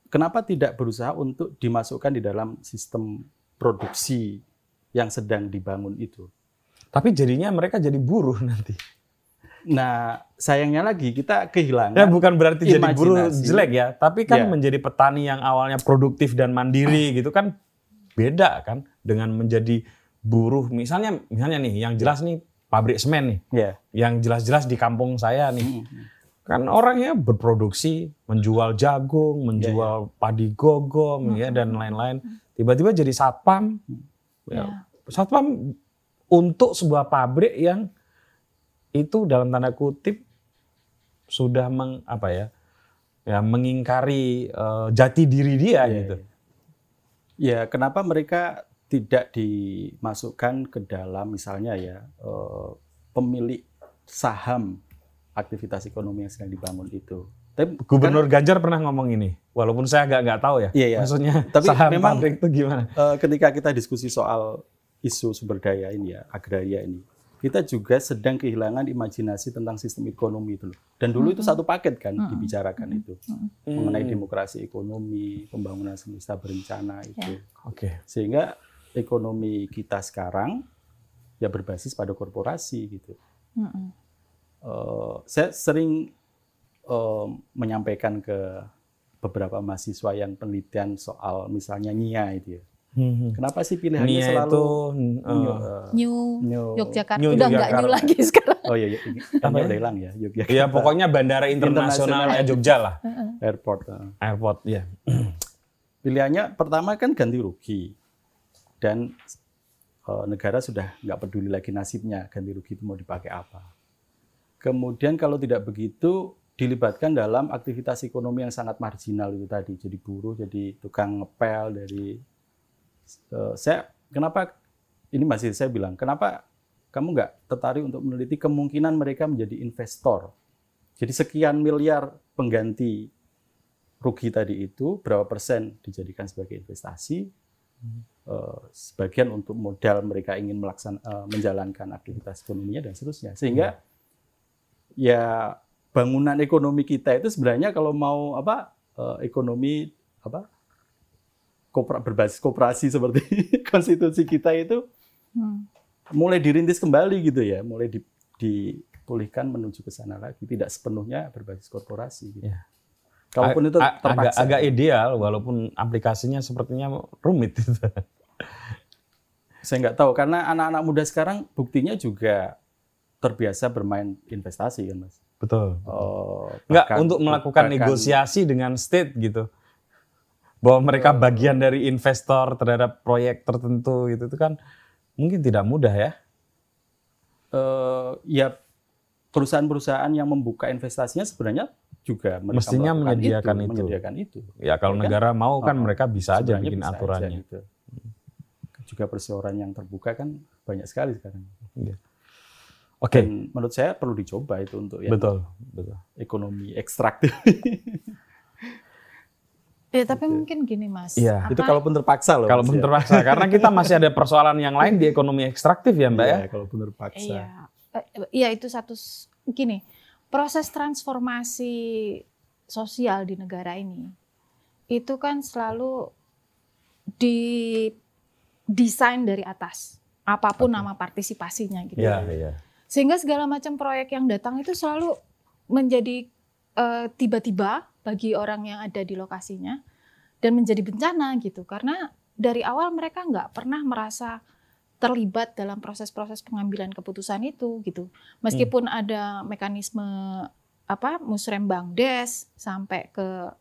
kenapa tidak berusaha untuk dimasukkan di dalam sistem produksi yang sedang dibangun itu? Tapi jadinya mereka jadi buruh nanti. Nah, sayangnya lagi kita kehilangan Ya bukan berarti jadi buruh Imajinasi. jelek ya, tapi kan Ya. menjadi petani yang awalnya produktif dan mandiri gitu kan beda kan dengan menjadi buruh. Misalnya misalnya nih yang jelas nih pabrik semen nih, ya. yang jelas-jelas di kampung saya nih. Mm. Kan orangnya berproduksi, menjual jagung, menjual padi gogom ya dan lain-lain. Tiba-tiba jadi satpam. Ya, Ya. Satpam untuk sebuah pabrik yang itu dalam tanda kutip sudah meng, apa ya? Ya mengingkari eh, jati diri dia Iya, gitu. Ya, kenapa mereka tidak dimasukkan ke dalam misalnya ya eh, pemilik saham aktivitas ekonomi yang sedang dibangun itu. Tapi Gubernur Ganjar pernah ngomong ini, walaupun saya agak nggak tahu ya. Iya, iya. Maksudnya Tapi saham memang- pabrik itu gimana? eh, ketika kita diskusi soal isu sumber daya ini ya, agraria ini, kita juga sedang kehilangan imajinasi tentang sistem ekonomi itu loh. Dan dulu itu satu paket kan Mm-mm. dibicarakan itu Hmm. mengenai demokrasi ekonomi, pembangunan semesta berencana itu. Oke. Sehingga ekonomi kita sekarang ya berbasis pada korporasi gitu. Mm-mm. Eh, saya sering eh, menyampaikan ke beberapa mahasiswa yang penelitian soal misalnya NIA itu ya. Hmm. Kenapa sih pilihannya Nia selalu itu eh, eh, New New- Yogyakarta New udah nggak new lagi sekarang. Oh iya, iya. Apa ya? udah hilang ya, Yogyakarta ya pokoknya bandara internasionalnya Jogja lah, Heeh. Airport. eh. airport ya. Pilihannya pertama kan ganti rugi. Dan eh, negara sudah nggak peduli lagi nasibnya, ganti rugi itu mau dipakai apa. Kemudian kalau tidak begitu, dilibatkan dalam aktivitas ekonomi yang sangat marginal itu tadi. Jadi buruh, jadi tukang ngepel, dari... eh, saya kenapa ini masih saya bilang, kenapa kamu nggak tertarik untuk meneliti kemungkinan mereka menjadi investor? Jadi sekian miliar pengganti rugi tadi itu berapa persen dijadikan sebagai investasi, sebagian untuk modal mereka ingin melaksan, uh, menjalankan aktivitas ekonominya dan seterusnya. Sehingga hmm. ya bangunan ekonomi kita itu sebenarnya kalau mau apa uh, ekonomi apa kopra, berbasis koperasi seperti *laughs* konstitusi kita itu hmm. mulai dirintis kembali gitu ya, mulai di, dipulihkan menuju ke sana lagi, tidak sepenuhnya berbasis korporasi. Gitu. Ya. Kalaupun itu terpaksa. Agak, agak ideal, walaupun aplikasinya sepertinya rumit. *laughs* Saya nggak tahu karena anak-anak muda sekarang buktinya juga terbiasa bermain investasi kan mas. Betul. Oh, Enggak untuk melakukan bahkan, negosiasi dengan state gitu. Bahwa mereka oh. bagian dari investor terhadap proyek tertentu gitu itu kan mungkin tidak mudah ya. Uh, ya perusahaan-perusahaan yang membuka investasinya sebenarnya juga mestinya menyediakan itu, itu. Menyediakan itu. Ya kalau ya, negara kan? mau kan oh, mereka bisa aja bikin aturannya. Aja, gitu. Juga perseorangan yang terbuka kan banyak sekali sekarang. Ya. Oke. Okay. menurut saya perlu dicoba itu untuk yang betul, betul. ekonomi ekstraktif. *laughs* Ya, tapi gitu. mungkin gini, Mas. Iya. Itu kalaupun terpaksa loh. Kalaupun ya. terpaksa, karena kita masih ada persoalan yang lain di ekonomi ekstraktif ya, Mbak iya, ya. kalaupun terpaksa. Iya. Eh, iya, itu satu gini. Proses transformasi sosial di negara ini itu kan selalu didesain dari atas apa pun okay. nama partisipasinya gitu. Yeah, yeah. Sehingga segala macam proyek yang datang itu selalu menjadi eh, tiba-tiba bagi orang yang ada di lokasinya dan menjadi bencana gitu karena dari awal mereka nggak pernah merasa terlibat dalam proses-proses pengambilan keputusan itu gitu meskipun hmm. ada mekanisme apa musrembang des sampai ke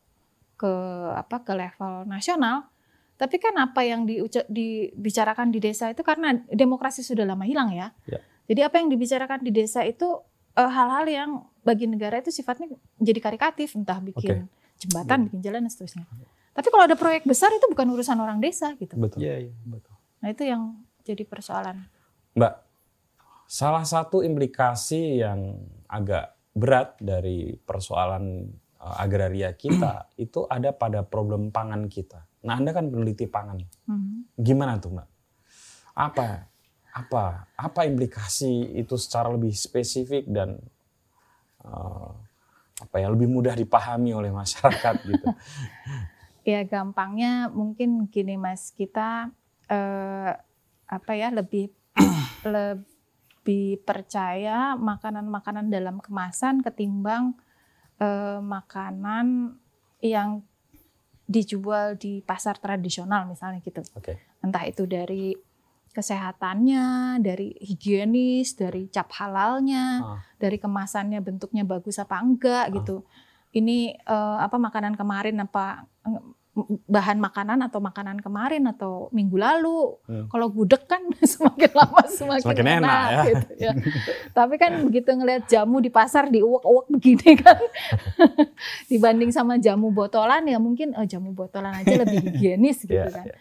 ke apa ke level nasional tapi kan apa yang dibicarakan di desa itu karena demokrasi sudah lama hilang ya, ya jadi apa yang dibicarakan di desa itu uh, hal-hal yang bagi negara itu sifatnya jadi karikatif, entah bikin okay. jembatan, yeah. bikin jalan dan seterusnya. Tapi kalau ada proyek besar itu bukan urusan orang desa gitu. Betul. Iya, yeah, betul. Nah, itu yang jadi persoalan. Mbak, salah satu implikasi yang agak berat dari persoalan uh, agraria kita *clears throat* itu ada pada problem pangan kita. Nah, Anda kan peneliti pangan. Mm -hmm. Gimana tuh, Mbak? Apa apa apa implikasi itu secara lebih spesifik dan uh, apa ya lebih mudah dipahami oleh masyarakat *laughs* gitu. Ya gampangnya mungkin gini mas kita uh, apa ya lebih *clears throat* lebih percaya makanan-makanan dalam kemasan ketimbang uh, makanan yang dijual di pasar tradisional misalnya gitu. Okay. Entah itu dari kesehatannya, dari higienis, dari cap halalnya, ah. dari kemasannya bentuknya bagus apa enggak ah. gitu. Ini uh, apa makanan kemarin apa bahan makanan atau makanan kemarin atau minggu lalu. Hmm. Kalau gudeg kan *laughs* semakin lama semakin, semakin enak, enak ya. Gitu, ya. *laughs* Tapi kan begitu ngelihat jamu di pasar diuak-uak begini kan, *laughs* dibanding sama jamu botolan ya mungkin oh, jamu botolan aja lebih higienis gitu yeah, kan. Yeah.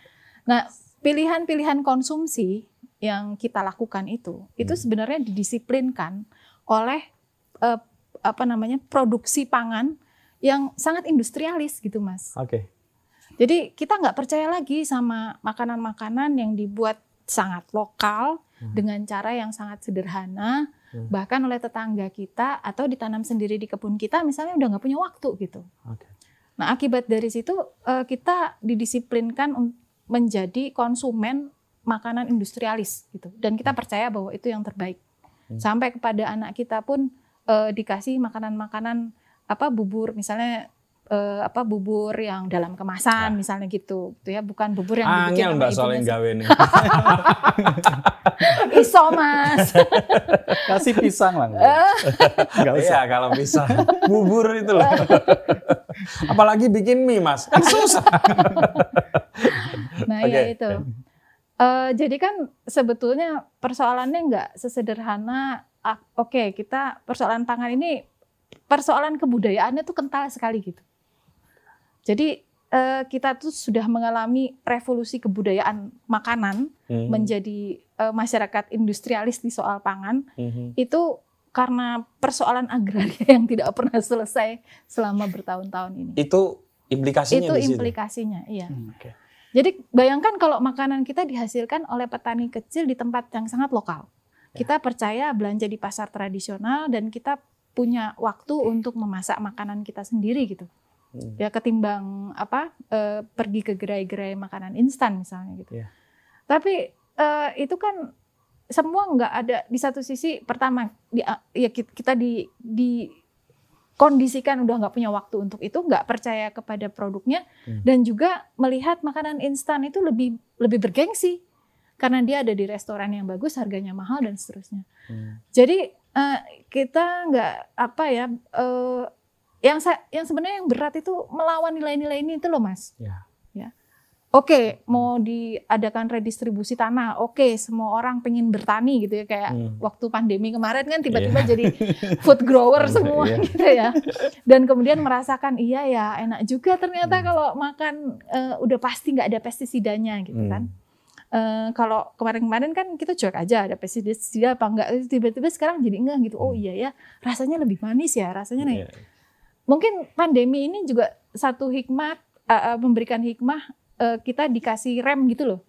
Nah pilihan-pilihan konsumsi yang kita lakukan itu hmm. itu sebenarnya didisiplinkan oleh uh, apa namanya produksi pangan yang sangat industrialis gitu mas. Oke. Okay. Jadi kita nggak percaya lagi sama makanan-makanan yang dibuat sangat lokal hmm. dengan cara yang sangat sederhana hmm. bahkan oleh tetangga kita atau ditanam sendiri di kebun kita misalnya udah nggak punya waktu gitu. Okay. Nah akibat dari situ uh, kita didisiplinkan menjadi konsumen makanan industrialis gitu dan kita hmm. percaya bahwa itu yang terbaik hmm. sampai kepada anak kita pun uh, dikasih makanan-makanan apa bubur misalnya uh, apa bubur yang dalam kemasan nah. misalnya gitu gitu ya bukan bubur yang Angel mbak soal yang gawe nih *laughs* iso mas *laughs* kasih pisang lah nggak usah ya, kalau pisang bubur itu loh *laughs* apalagi bikin mie mas kan susah Nah, okay. ya itu. Uh, jadi kan sebetulnya persoalannya nggak sesederhana. Uh, Oke, okay, kita persoalan pangan ini persoalan kebudayaannya tuh kental sekali gitu. Jadi eh, kita tuh sudah mengalami revolusi kebudayaan makanan Mhm. menjadi eh, masyarakat industrialis di soal pangan Mhm. itu karena persoalan agraria yang tidak pernah selesai selama bertahun-tahun ini. Itu implikasinya Itu di situ. implikasinya, iya. Hmm, oke. Jadi bayangkan kalau makanan kita dihasilkan oleh petani kecil di tempat yang sangat lokal. Ya. Kita percaya belanja di pasar tradisional dan kita punya waktu untuk memasak makanan kita sendiri gitu. Hmm. Ya ketimbang apa eh, pergi ke gerai-gerai makanan instan misalnya gitu. Ya. Tapi eh, itu kan semua nggak ada di satu sisi pertama di, ya ki- kita di di kondisikan udah nggak punya waktu untuk itu nggak percaya kepada produknya Hmm. dan juga melihat makanan instan itu lebih lebih bergengsi karena dia ada di restoran yang bagus harganya mahal dan seterusnya Hmm. jadi eh, kita nggak apa ya eh, yang yang sebenarnya yang berat itu melawan nilai-nilai ini itu loh mas Ya. ya oke mau diadakan redistribusi tanah oke semua orang pengen bertani gitu ya kayak Hmm. waktu pandemi kemarin kan tiba-tiba Iya. jadi food grower *laughs* Iya. semua gitu ya dan kemudian merasakan iya ya enak juga ternyata Hmm. kalau makan eh, udah pasti nggak ada pestisidanya gitu kan Hmm. Eh, kalau kemarin-kemarin kan kita cuek aja ada pestisida apa enggak tiba-tiba sekarang jadi enggak gitu oh Hmm. iya ya rasanya lebih manis ya rasanya nih Iya. Mungkin pandemi ini juga satu hikmah eh, eh, memberikan hikmah eh, kita dikasih rem gitu loh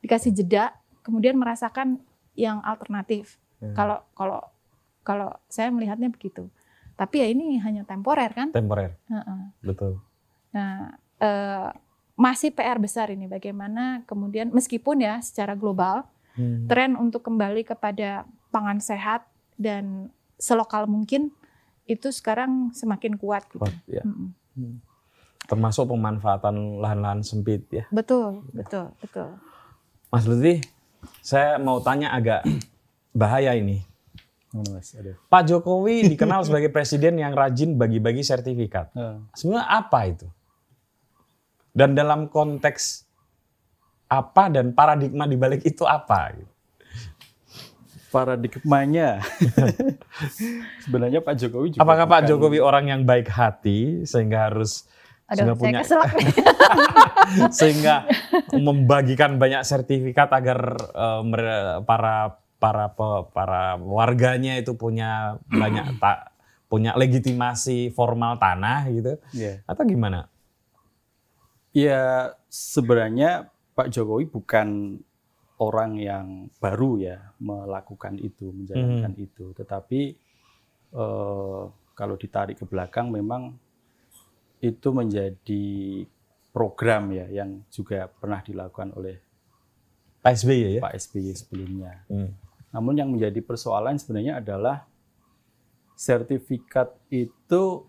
dikasih jeda kemudian merasakan yang alternatif Hmm. kalau kalau kalau saya melihatnya begitu tapi ya ini hanya temporer kan temporer, Heeh. betul. Nah, eh, masih PR besar ini bagaimana kemudian meskipun ya secara global Hmm. tren untuk kembali kepada pangan sehat dan selokal mungkin itu sekarang semakin kuat gitu. Kuat, ya. Mm-mm. Termasuk pemanfaatan lahan-lahan sempit ya. Betul, betul, betul. Mas Lutfi, saya mau tanya agak *clears throat* bahaya ini. Ngono, Mas. Aduh. Pak Jokowi dikenal *laughs* sebagai presiden yang rajin bagi-bagi sertifikat. Eh, Sebenarnya apa itu? Dan dalam konteks apa dan paradigma di balik itu apa? Paradigmanya. *laughs* Sebenarnya Pak Jokowi juga Apakah Pak Jokowi orang yang baik hati sehingga harus Aduh, sehingga punya *laughs* sehingga membagikan banyak sertifikat agar mere- para para para warganya itu punya banyak *clears throat* tak punya legitimasi formal tanah gitu Iya. atau gimana? Ya sebenarnya Pak Jokowi bukan orang yang baru ya melakukan itu, menjalankan itu. Tetapi eh, kalau ditarik ke belakang memang itu menjadi program ya yang juga pernah dilakukan oleh Pak SBY ya? Pak SBY sebelumnya. Hmm. Namun yang menjadi persoalan sebenarnya adalah sertifikat itu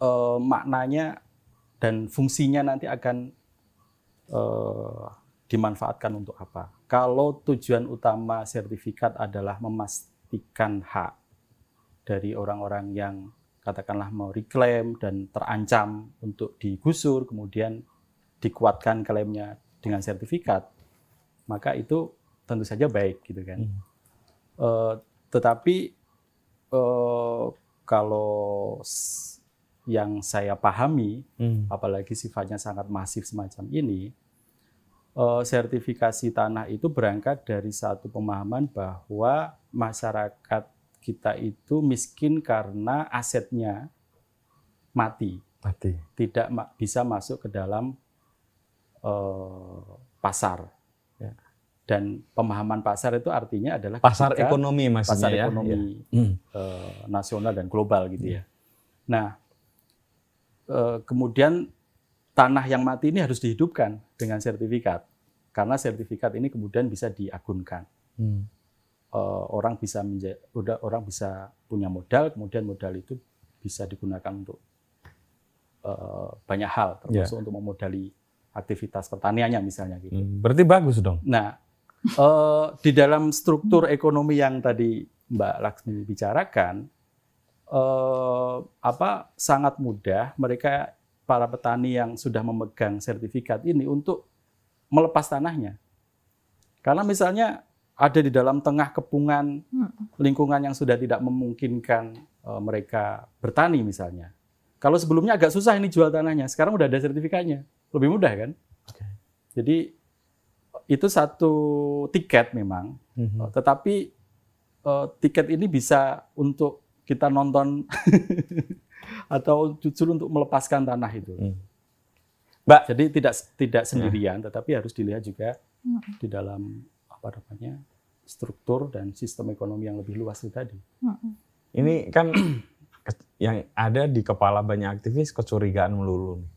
eh, maknanya dan fungsinya nanti akan eh, dimanfaatkan untuk apa. Kalau tujuan utama sertifikat adalah memastikan hak dari orang-orang yang katakanlah mau reclaim dan terancam untuk digusur, kemudian dikuatkan klaimnya dengan sertifikat, maka itu tentu saja baik gitu kan. Hmm. Eh, tetapi eh, kalau yang saya pahami, Hmm. apalagi sifatnya sangat masif semacam ini, sertifikasi tanah itu berangkat dari satu pemahaman bahwa masyarakat kita itu miskin karena asetnya mati, Mati. tidak ma- bisa masuk ke dalam eh, pasar. Ya. Dan pemahaman pasar itu artinya adalah Pasar ekonomi maksudnya pasar ya. ekonomi Ya. Eh, nasional dan global gitu ya. Nah, eh, kemudian tanah yang mati ini harus dihidupkan dengan sertifikat karena sertifikat ini kemudian bisa diagunkan. Hmm. Eh, orang bisa menja- udah orang bisa punya modal, kemudian modal itu bisa digunakan untuk eh, banyak hal, termasuk untuk memodali aktivitas pertaniannya misalnya gitu. Hmm. Berarti bagus dong. Nah, eh, di dalam struktur ekonomi yang tadi Mbak Laksmi bicarakan, eh, apa sangat mudah mereka para petani yang sudah memegang sertifikat ini untuk melepas tanahnya. Karena misalnya ada di dalam tengah kepungan Hmm. lingkungan yang sudah tidak memungkinkan eh, mereka bertani misalnya. Kalau sebelumnya agak susah ini jual tanahnya, sekarang udah ada sertifikatnya, lebih mudah kan? Oke. Jadi itu satu tiket memang, Mhm. tetapi eh, tiket ini bisa untuk kita nonton *laughs* atau justru untuk melepaskan tanah itu. Hmm. Mbak, Jadi tidak tidak sendirian, tetapi harus dilihat juga Hmm. di dalam apa namanya struktur dan sistem ekonomi yang lebih luas itu tadi. Mm-mm. ini kan *clears throat* yang ada di kepala banyak aktivis kecurigaan melulu. nih.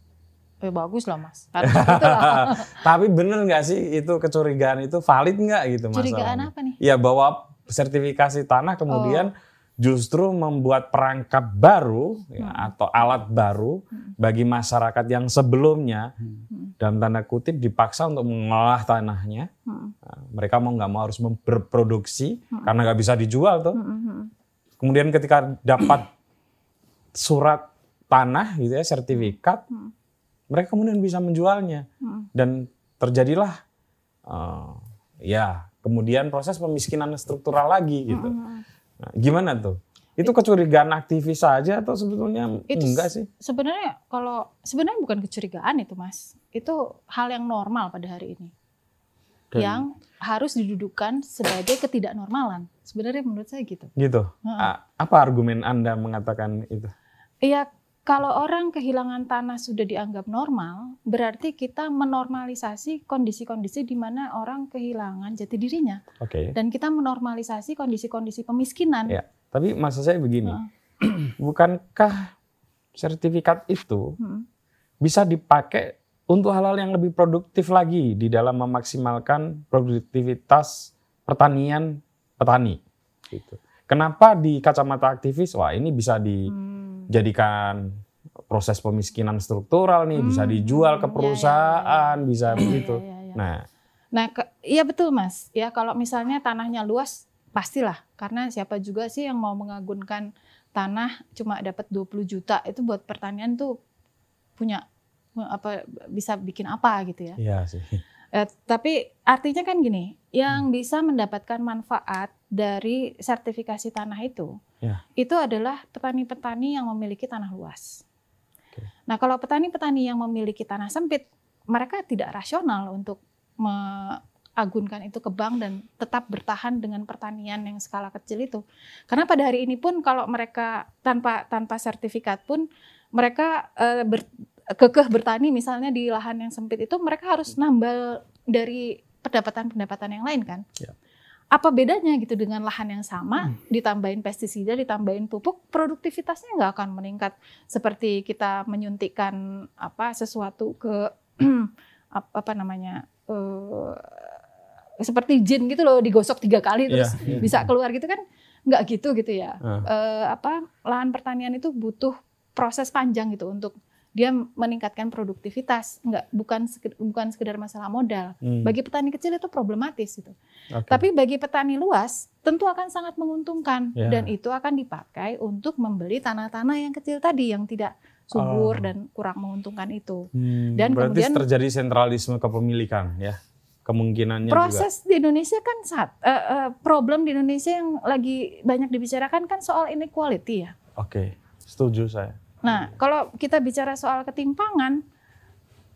Eh bagus lah mas. *laughs* Gitu lah. *laughs* Tapi bener nggak sih itu kecurigaan itu valid nggak gitu Curigaan masalahnya? apa nih? Ya bahwa sertifikasi tanah kemudian justru membuat perangkap baru ya, Hmm. atau alat baru bagi masyarakat yang sebelumnya Hmm. dalam tanda kutip dipaksa untuk mengolah tanahnya. Mm. Nah, mereka mau nggak mau harus mem- berproduksi Hmm. karena nggak bisa dijual tuh. Mm-mm. Kemudian ketika dapat surat tanah gitu ya sertifikat, Hmm. mereka kemudian bisa menjualnya Mm. dan terjadilah eh, ya kemudian proses pemiskinan struktural lagi gitu. Mm-mm. Nah, gimana tuh? Itu kecurigaan aktivis saja atau sebetulnya Itu enggak sih? Sebenarnya kalau sebenarnya bukan kecurigaan itu mas, itu hal yang normal pada hari ini, Dan yang harus didudukan sebagai ketidaknormalan. Sebenarnya menurut saya gitu. Gitu. Heeh. A- Apa argumen Anda mengatakan itu? Iya, kalau orang kehilangan tanah sudah dianggap normal, berarti kita menormalisasi kondisi-kondisi di mana orang kehilangan jati dirinya. Oke. Dan kita menormalisasi kondisi-kondisi pemiskinan. Ya. Tapi maksud saya begini, *clears throat* bukankah sertifikat itu Hmm. bisa dipakai untuk hal-hal yang lebih produktif lagi di dalam memaksimalkan produktivitas pertanian petani. Gitu. Kenapa di kacamata aktivis, wah ini bisa Hmm. Dijadikan proses pemiskinan struktural nih, bisa Hmm, dijual ke ya, ya, perusahaan, ya, bisa Iya, begitu. iya, iya. Nah, Nah, ke- iya betul Mas. Ya kalau misalnya tanahnya luas, pastilah. Karena siapa juga sih yang mau mengagunkan tanah cuma dapat 20 juta itu buat pertanian tuh punya apa bisa bikin apa gitu ya. iya sih. Eh, tapi artinya kan gini, yang bisa mendapatkan manfaat dari sertifikasi tanah itu, Ya. itu adalah petani-petani yang memiliki tanah luas. Oke. Nah, kalau petani-petani yang memiliki tanah sempit, mereka tidak rasional untuk mengagunkan itu ke bank dan tetap bertahan dengan pertanian yang skala kecil itu. Karena pada hari ini pun kalau mereka tanpa tanpa sertifikat pun mereka eh, ber- kekeh bertani misalnya di lahan yang sempit itu mereka harus nambal dari pendapatan-pendapatan yang lain kan. Ya. Apa bedanya gitu dengan lahan yang sama ditambahin pestisida, ditambahin pupuk, produktivitasnya nggak akan meningkat seperti kita menyuntikkan apa sesuatu ke *clears throat* ap- apa namanya eh, seperti jin gitu loh digosok tiga kali terus Iya, iya. bisa keluar gitu kan nggak gitu gitu ya Ah. Eh, apa lahan pertanian itu butuh proses panjang gitu untuk dia meningkatkan produktivitas nggak bukan bukan sekedar masalah modal Hmm, bagi petani kecil itu problematis gitu oke. tapi bagi petani luas tentu akan sangat menguntungkan Ya. dan itu akan dipakai untuk membeli tanah-tanah yang kecil tadi yang tidak subur Oh. dan kurang menguntungkan itu Hmm, dan berarti kemudian- terjadi sentralisme kepemilikan ya, kemungkinannya juga. proses di Indonesia kan saat eh, eh, problem di Indonesia yang lagi banyak dibicarakan kan soal inequality ya Oke, setuju saya. Nah, kalau kita bicara soal ketimpangan,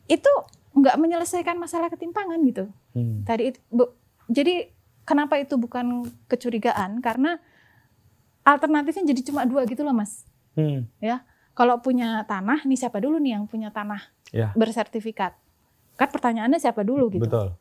itu nggak menyelesaikan masalah ketimpangan gitu. Hmm. Tadi itu, bu- jadi kenapa itu bukan kecurigaan? Karena alternatifnya jadi cuma dua gitu loh, mas. Hmm. Kalau punya tanah, nih siapa dulu nih yang punya tanah Ya. bersertifikat? Kan pertanyaannya siapa dulu gitu. Betul.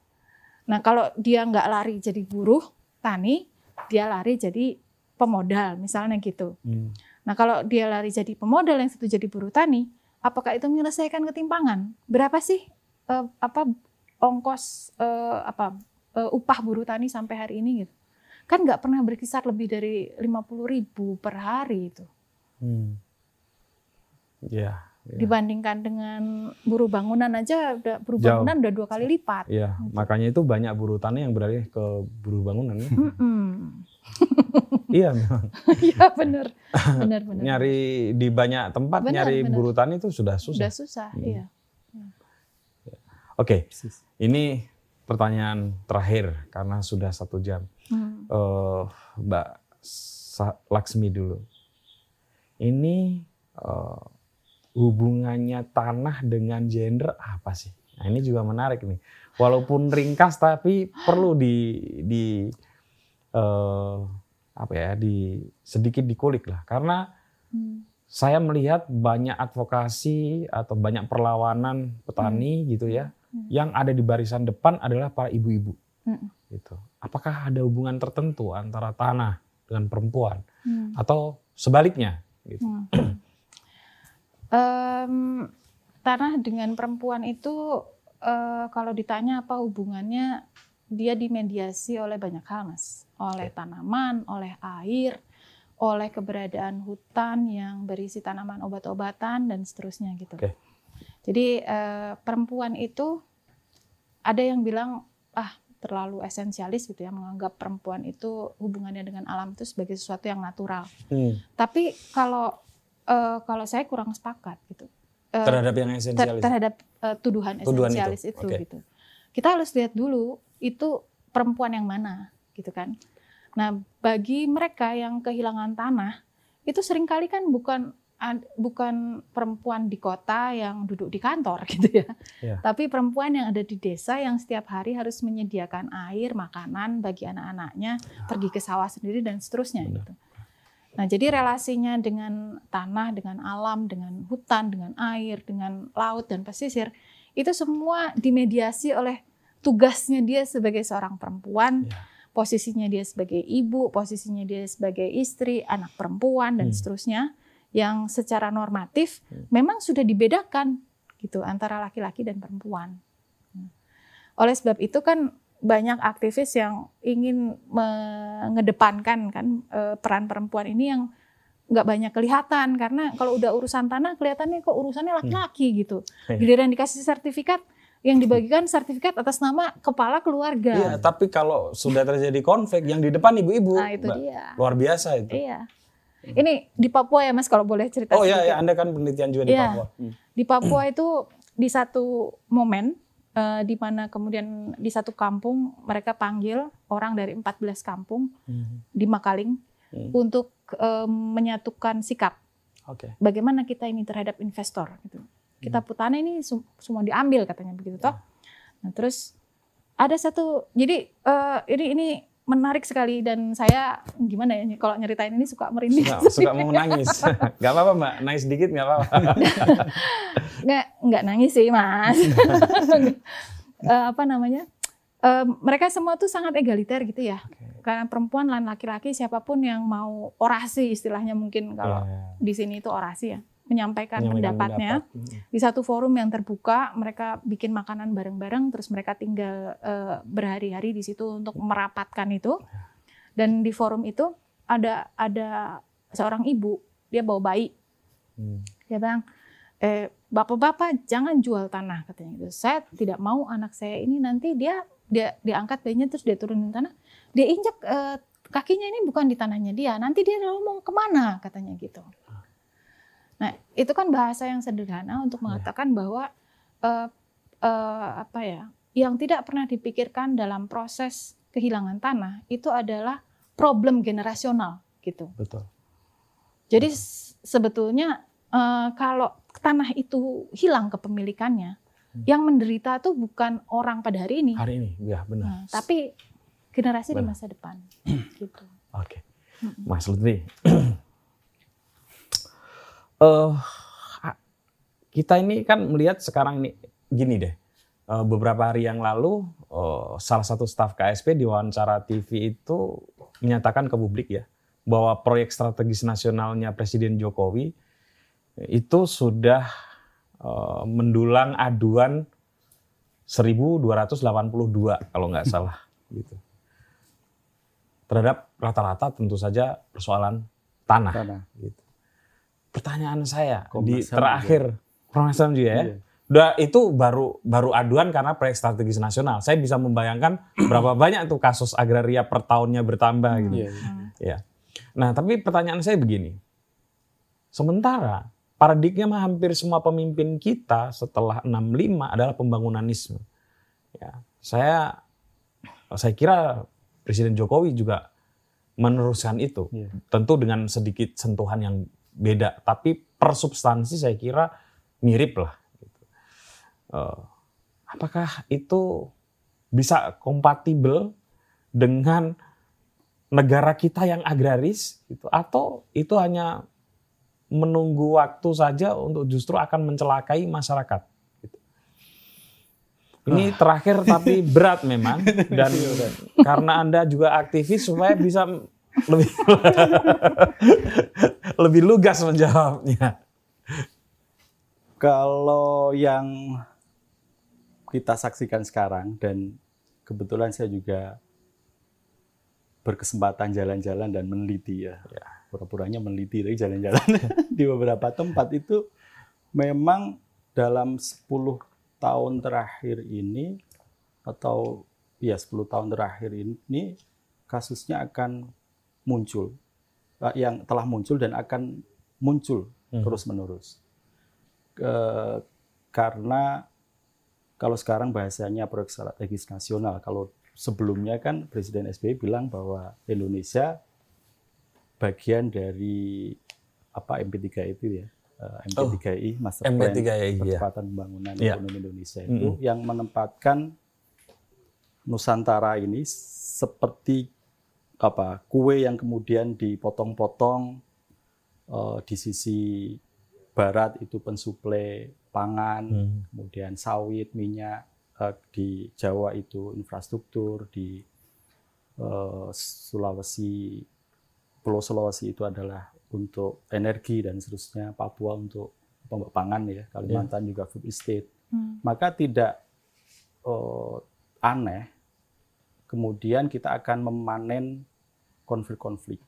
Nah, kalau dia nggak lari jadi buruh tani, dia lari jadi pemodal, misalnya gitu. Hmm. Nah, kalau dia lari jadi pemodal yang satu jadi buruh tani, apakah itu menyelesaikan ketimpangan? Berapa sih eh, apa ongkos eh, apa eh, upah buruh tani sampai hari ini gitu? Kan nggak pernah berkisar lebih dari 50.000 ribu per hari itu. Hmm. Ya. ya. Dibandingkan dengan buruh bangunan aja, udah buruh Jauh. bangunan udah dua kali lipat. Iya, makanya itu banyak buruh tani yang beralih ke buruh bangunan ya. Iya, memang. *laughs* Iya benar, benar benar. Nyari di banyak tempat Benar, nyari benar. buruh tani itu sudah susah. Sudah susah, Hmm. iya. Oke, Persis. ini pertanyaan terakhir karena sudah satu jam. Hmm. eh Mbak Sa- Laksmi dulu. Ini eh, hubungannya tanah dengan gender apa sih? Nah, ini juga menarik nih. Walaupun ringkas tapi perlu di di uh, apa ya, di sedikit dikulik lah karena hmm. saya melihat banyak advokasi atau banyak perlawanan petani hmm. gitu ya hmm. yang ada di barisan depan adalah para ibu-ibu. Hmm. Gitu. Apakah ada hubungan tertentu antara tanah dengan perempuan hmm. atau sebaliknya gitu. Hmm. um, tanah dengan perempuan itu uh, kalau ditanya apa hubungannya dia dimediasi oleh banyak hal mas oleh okay. tanaman oleh air oleh keberadaan hutan yang berisi tanaman obat-obatan dan seterusnya gitu okay. jadi uh, perempuan itu ada yang bilang ah terlalu esensialis gitu ya menganggap perempuan itu hubungannya dengan alam itu sebagai sesuatu yang natural. Hmm. Tapi kalau uh, kalau saya kurang sepakat gitu. Uh, terhadap yang esensialis. Ter terhadap uh, tuduhan, tuduhan esensialis itu, itu okay. gitu. Kita harus lihat dulu itu perempuan yang mana gitu kan. Nah, bagi mereka yang kehilangan tanah itu sering kali kan bukan bukan perempuan di kota yang duduk di kantor *laughs* gitu ya. Yeah. Tapi perempuan yang ada di desa yang setiap hari harus menyediakan air, makanan bagi anak-anaknya, pergi ke sawah sendiri dan seterusnya Benar. gitu. Nah, jadi relasinya dengan tanah, dengan alam, dengan hutan, dengan air, dengan laut dan pesisir itu semua dimediasi oleh tugasnya dia sebagai seorang perempuan. Yeah posisinya dia sebagai ibu, posisinya dia sebagai istri, anak perempuan dan hmm. seterusnya yang secara normatif hmm. memang sudah dibedakan gitu antara laki-laki dan perempuan. Hmm. Oleh sebab itu kan banyak aktivis yang ingin mengedepankan kan eh, peran perempuan ini yang nggak banyak kelihatan karena kalau udah urusan tanah kelihatannya kok urusannya hmm. laki-laki hmm. gitu. Iya. Giliran dikasih sertifikat yang dibagikan sertifikat atas nama kepala keluarga. Iya, tapi kalau sudah terjadi konflik yang di depan ibu-ibu, nah, itu dia. luar biasa itu. Iya. Ini di Papua ya Mas kalau boleh cerita Oh iya, ya, Anda kan penelitian juga di ya, Papua. Hmm. Di Papua itu di satu momen uh, di mana kemudian di satu kampung mereka panggil orang dari 14 kampung hmm. di Makaling hmm. untuk uh, menyatukan sikap. Okay. Bagaimana kita ini terhadap investor gitu. Kita hmm. putana ini semua diambil katanya begitu toh. Nah, terus ada satu jadi uh, ini ini menarik sekali dan saya gimana ya kalau nyeritain ini suka merinding. Suka, suka mau nangis. *laughs* gak apa-apa mbak, nangis sedikit gak apa-apa. *laughs* nggak nggak nangis sih mas. uh, *laughs* apa namanya? Uh, mereka semua tuh sangat egaliter gitu ya. Okay. Karena perempuan dan laki-laki siapa pun yang mau orasi istilahnya mungkin kalau yeah. di sini itu orasi ya menyampaikan, menyampaikan pendapatnya. pendapat. Di satu forum yang terbuka mereka bikin makanan bareng-bareng terus mereka tinggal uh, berhari-hari di situ untuk merapatkan itu. Dan di forum itu ada ada seorang ibu dia bawa bayi. Hmm. dia bilang eh bapak-bapak jangan jual tanah katanya itu saya tidak mau anak saya ini nanti dia dia diangkat bayinya terus dia turunin tanah. Dia injak uh, kakinya ini bukan di tanahnya dia nanti dia mau ke mana katanya gitu Nah, itu kan bahasa yang sederhana untuk iya. mengatakan bahwa uh, uh, apa ya, yang tidak pernah dipikirkan dalam proses kehilangan tanah itu adalah problem generasional gitu. Betul. Jadi Betul. sebetulnya uh, kalau tanah itu hilang kepemilikannya, hmm. yang menderita tuh bukan orang pada hari ini. Hari ini, ya benar. Nah, tapi generasi benar. di masa depan, gitu. Oke, okay. Mas Lutfi, uh, kita ini kan melihat sekarang ini gini deh. Uh, beberapa hari yang lalu uh, salah satu staf KSP di wawancara TV itu menyatakan ke publik ya bahwa proyek strategis nasionalnya Presiden Jokowi itu sudah uh, mendulang aduan 1282 kalau nggak salah *laughs* gitu. Terhadap rata-rata tentu saja persoalan tanah, tanah. gitu pertanyaan saya Komnas di terakhir Komnas juga ya. Iya. Udah itu baru baru aduan karena proyek strategis nasional. Saya bisa membayangkan *clears throat* berapa banyak tuh kasus agraria per tahunnya bertambah hmm. gitu. Iya, iya. Ya. Nah, tapi pertanyaan saya begini. Sementara paradigma hampir semua pemimpin kita setelah 65 adalah pembangunanisme. Ya, saya saya kira Presiden Jokowi juga meneruskan itu. Yeah. Tentu dengan sedikit sentuhan yang beda. Tapi per substansi saya kira mirip lah. Gitu. Uh, apakah itu bisa kompatibel dengan negara kita yang agraris gitu atau itu hanya menunggu waktu saja untuk justru akan mencelakai masyarakat gitu. ini ah. terakhir tapi *laughs* berat memang dan iya, karena anda juga aktivis supaya bisa lebih *laughs* lebih lugas menjawabnya kalau yang kita saksikan sekarang dan kebetulan saya juga berkesempatan jalan-jalan dan meneliti ya. ya. Pura-puranya meneliti dari jalan-jalan *laughs* di beberapa tempat itu memang dalam 10 tahun terakhir ini atau ya 10 tahun terakhir ini kasusnya akan muncul eh, yang telah muncul dan akan muncul hmm. terus-menerus. karena kalau sekarang bahasanya proyek strategis nasional, kalau sebelumnya kan Presiden SBY bilang bahwa Indonesia bagian dari apa MP3 itu ya uh, eh, MP3I oh, Master Plan MP3I, iya. Percepatan Pembangunan yeah. Ekonomi Indonesia itu mm -hmm. yang menempatkan Nusantara ini seperti apa kue yang kemudian dipotong-potong uh, di sisi barat itu pensuplai pangan, hmm. kemudian sawit, minyak, uh, di Jawa itu infrastruktur, di uh, Sulawesi, Pulau Sulawesi itu adalah untuk energi dan seterusnya, Papua untuk pangan ya, Kalimantan yeah. juga food estate. Hmm. Maka tidak uh, aneh kemudian kita akan memanen konflik-konflik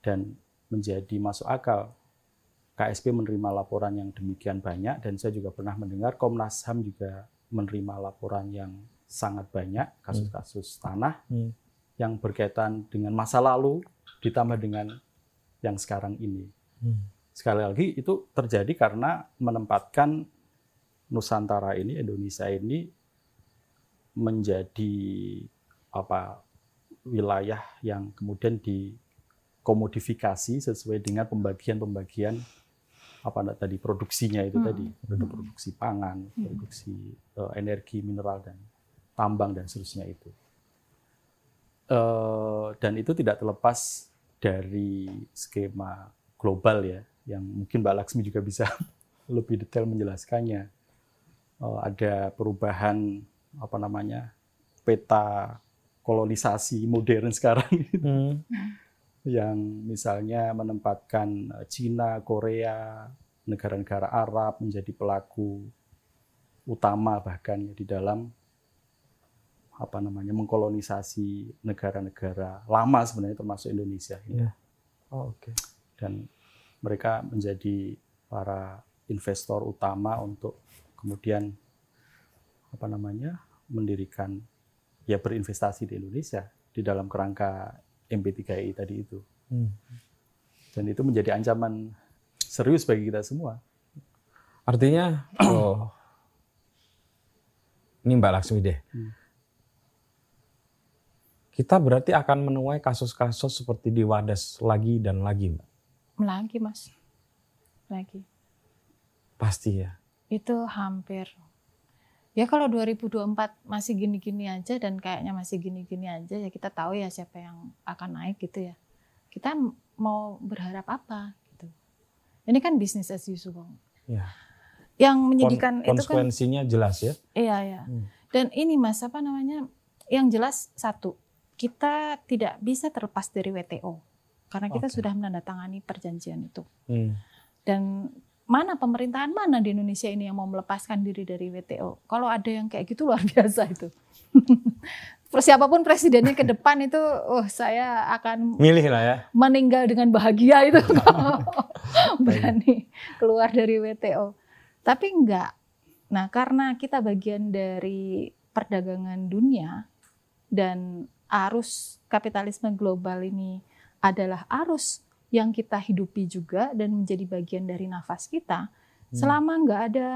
dan menjadi masuk akal KSP menerima laporan yang demikian banyak dan saya juga pernah mendengar Komnas HAM juga menerima laporan yang sangat banyak kasus-kasus hmm. tanah hmm. yang berkaitan dengan masa lalu ditambah dengan yang sekarang ini. Hmm. Sekali lagi itu terjadi karena menempatkan Nusantara ini Indonesia ini menjadi apa wilayah yang kemudian dikomodifikasi sesuai dengan pembagian-pembagian apa tadi produksinya itu hmm. tadi produk produksi pangan, hmm. produksi uh, energi mineral dan tambang dan seterusnya itu. Uh, dan itu tidak terlepas dari skema global ya, yang mungkin Mbak Laksmi juga bisa *laughs* lebih detail menjelaskannya. Uh, ada perubahan apa namanya peta kolonisasi modern sekarang hmm yang misalnya menempatkan eh, Cina, Korea, negara-negara Arab menjadi pelaku utama bahkan ya di dalam apa namanya mengkolonisasi negara-negara lama sebenarnya termasuk Indonesia. Ya. Oh, Oke. Okay. Dan mereka menjadi para investor utama untuk kemudian apa namanya mendirikan ya berinvestasi di Indonesia di dalam kerangka MP3I tadi itu. Hmm. Dan itu menjadi ancaman serius bagi kita semua. Artinya, *clears throat* oh, ini Mbak Laksmi deh. Hmm. Kita berarti akan menuai kasus-kasus seperti di Wadas lagi dan lagi, Mbak? Lagi, Mas. Lagi. Pasti ya? Itu hampir ya kalau 2024 masih gini-gini aja dan kayaknya masih gini-gini aja ya kita tahu ya siapa yang akan naik gitu ya. Kita mau berharap apa gitu. Ini kan bisnis as usual. Ya. Yang menyedihkan Kon itu kan konsekuensinya jelas ya. Iya ya. Hmm. Dan ini Mas apa namanya? Yang jelas satu, kita tidak bisa terlepas dari WTO karena kita okay. sudah menandatangani perjanjian itu. Hmm. Dan mana pemerintahan mana di Indonesia ini yang mau melepaskan diri dari WTO? Kalau ada yang kayak gitu luar *laughs* biasa itu. Siapa pun presidennya ke depan itu, oh saya akan milih lah ya. Meninggal dengan bahagia itu *laughs* *laughs* berani keluar dari WTO. Tapi enggak. Nah, karena kita bagian dari perdagangan dunia dan arus kapitalisme global ini adalah arus yang kita hidupi juga dan menjadi bagian dari nafas kita, hmm. selama nggak ada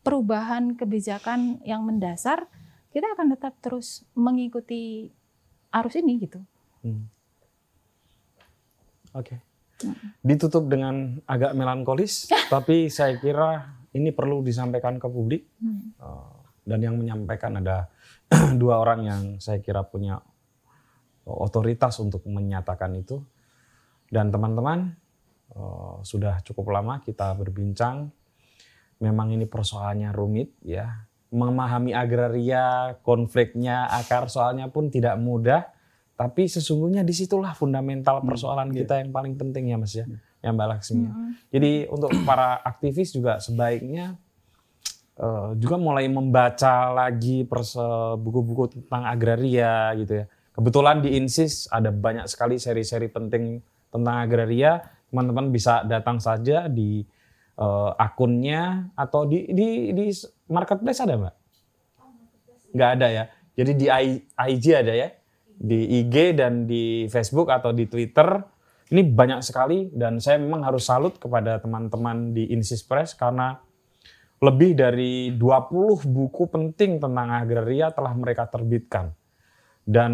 perubahan kebijakan yang mendasar, kita akan tetap terus mengikuti arus ini gitu. Hmm. Oke. Okay. ditutup dengan agak melankolis, *laughs* tapi saya kira ini perlu disampaikan ke publik. Hmm. Uh, dan yang menyampaikan ada *clears throat* dua orang yang saya kira punya otoritas untuk menyatakan itu. Dan teman-teman, uh, sudah cukup lama kita berbincang. Memang ini persoalannya rumit ya. Memahami agraria, konfliknya, akar soalnya pun tidak mudah. Tapi sesungguhnya di situlah fundamental persoalan iya. kita yang paling penting ya Mas ya, yang Mbak Laksmi. ya. Hmm. Jadi untuk para aktivis juga sebaiknya eh, juga mulai membaca lagi perse- buku-buku tentang agraria gitu ya. Kebetulan di Insis ada banyak sekali seri-seri penting tentang agraria. Teman-teman bisa datang saja di eh, akunnya atau di di di marketplace ada mbak? Nggak ada ya. Jadi di IG ada ya, di IG dan di Facebook atau di Twitter. Ini banyak sekali dan saya memang harus salut kepada teman-teman di Insis Press karena lebih dari 20 buku penting tentang agraria telah mereka terbitkan. Dan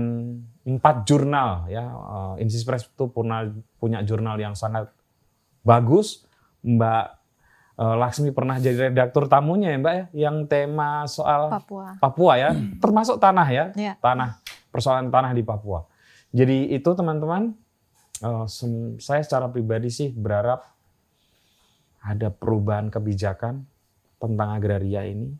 empat jurnal ya, eh, Insis Press itu punya, punya jurnal yang sangat bagus. Mbak eh, Laksmi pernah jadi redaktur tamunya ya Mbak ya, yang tema soal Papua. Papua ya, termasuk tanah ya, Ya. tanah persoalan tanah di Papua. Jadi itu teman-teman, eh, sem- saya secara pribadi sih berharap ada perubahan kebijakan tentang agraria ini.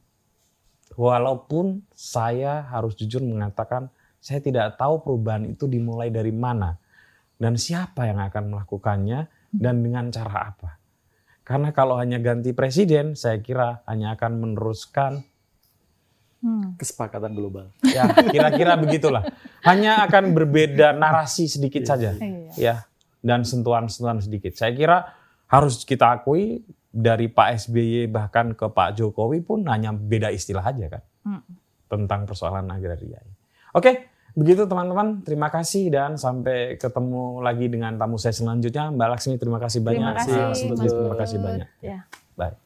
Walaupun saya harus jujur mengatakan saya tidak tahu perubahan itu dimulai dari mana dan siapa yang akan melakukannya dan dengan cara apa. Karena kalau hanya ganti presiden, saya kira hanya akan meneruskan Hmm. Kesepakatan global. Ya, kira-kira begitulah. Hanya akan berbeda narasi sedikit saja. Iya. Ya, dan sentuhan-sentuhan sedikit. Saya kira harus kita akui dari Pak SBY bahkan ke Pak Jokowi pun hanya beda istilah aja kan Hmm. tentang persoalan agraria. Oke, begitu teman-teman. Terima kasih dan sampai ketemu lagi dengan tamu saya selanjutnya. Mbak Laksmi, terima kasih banyak. Terima kasih, Mas terima kasih banyak. Ya. Bye.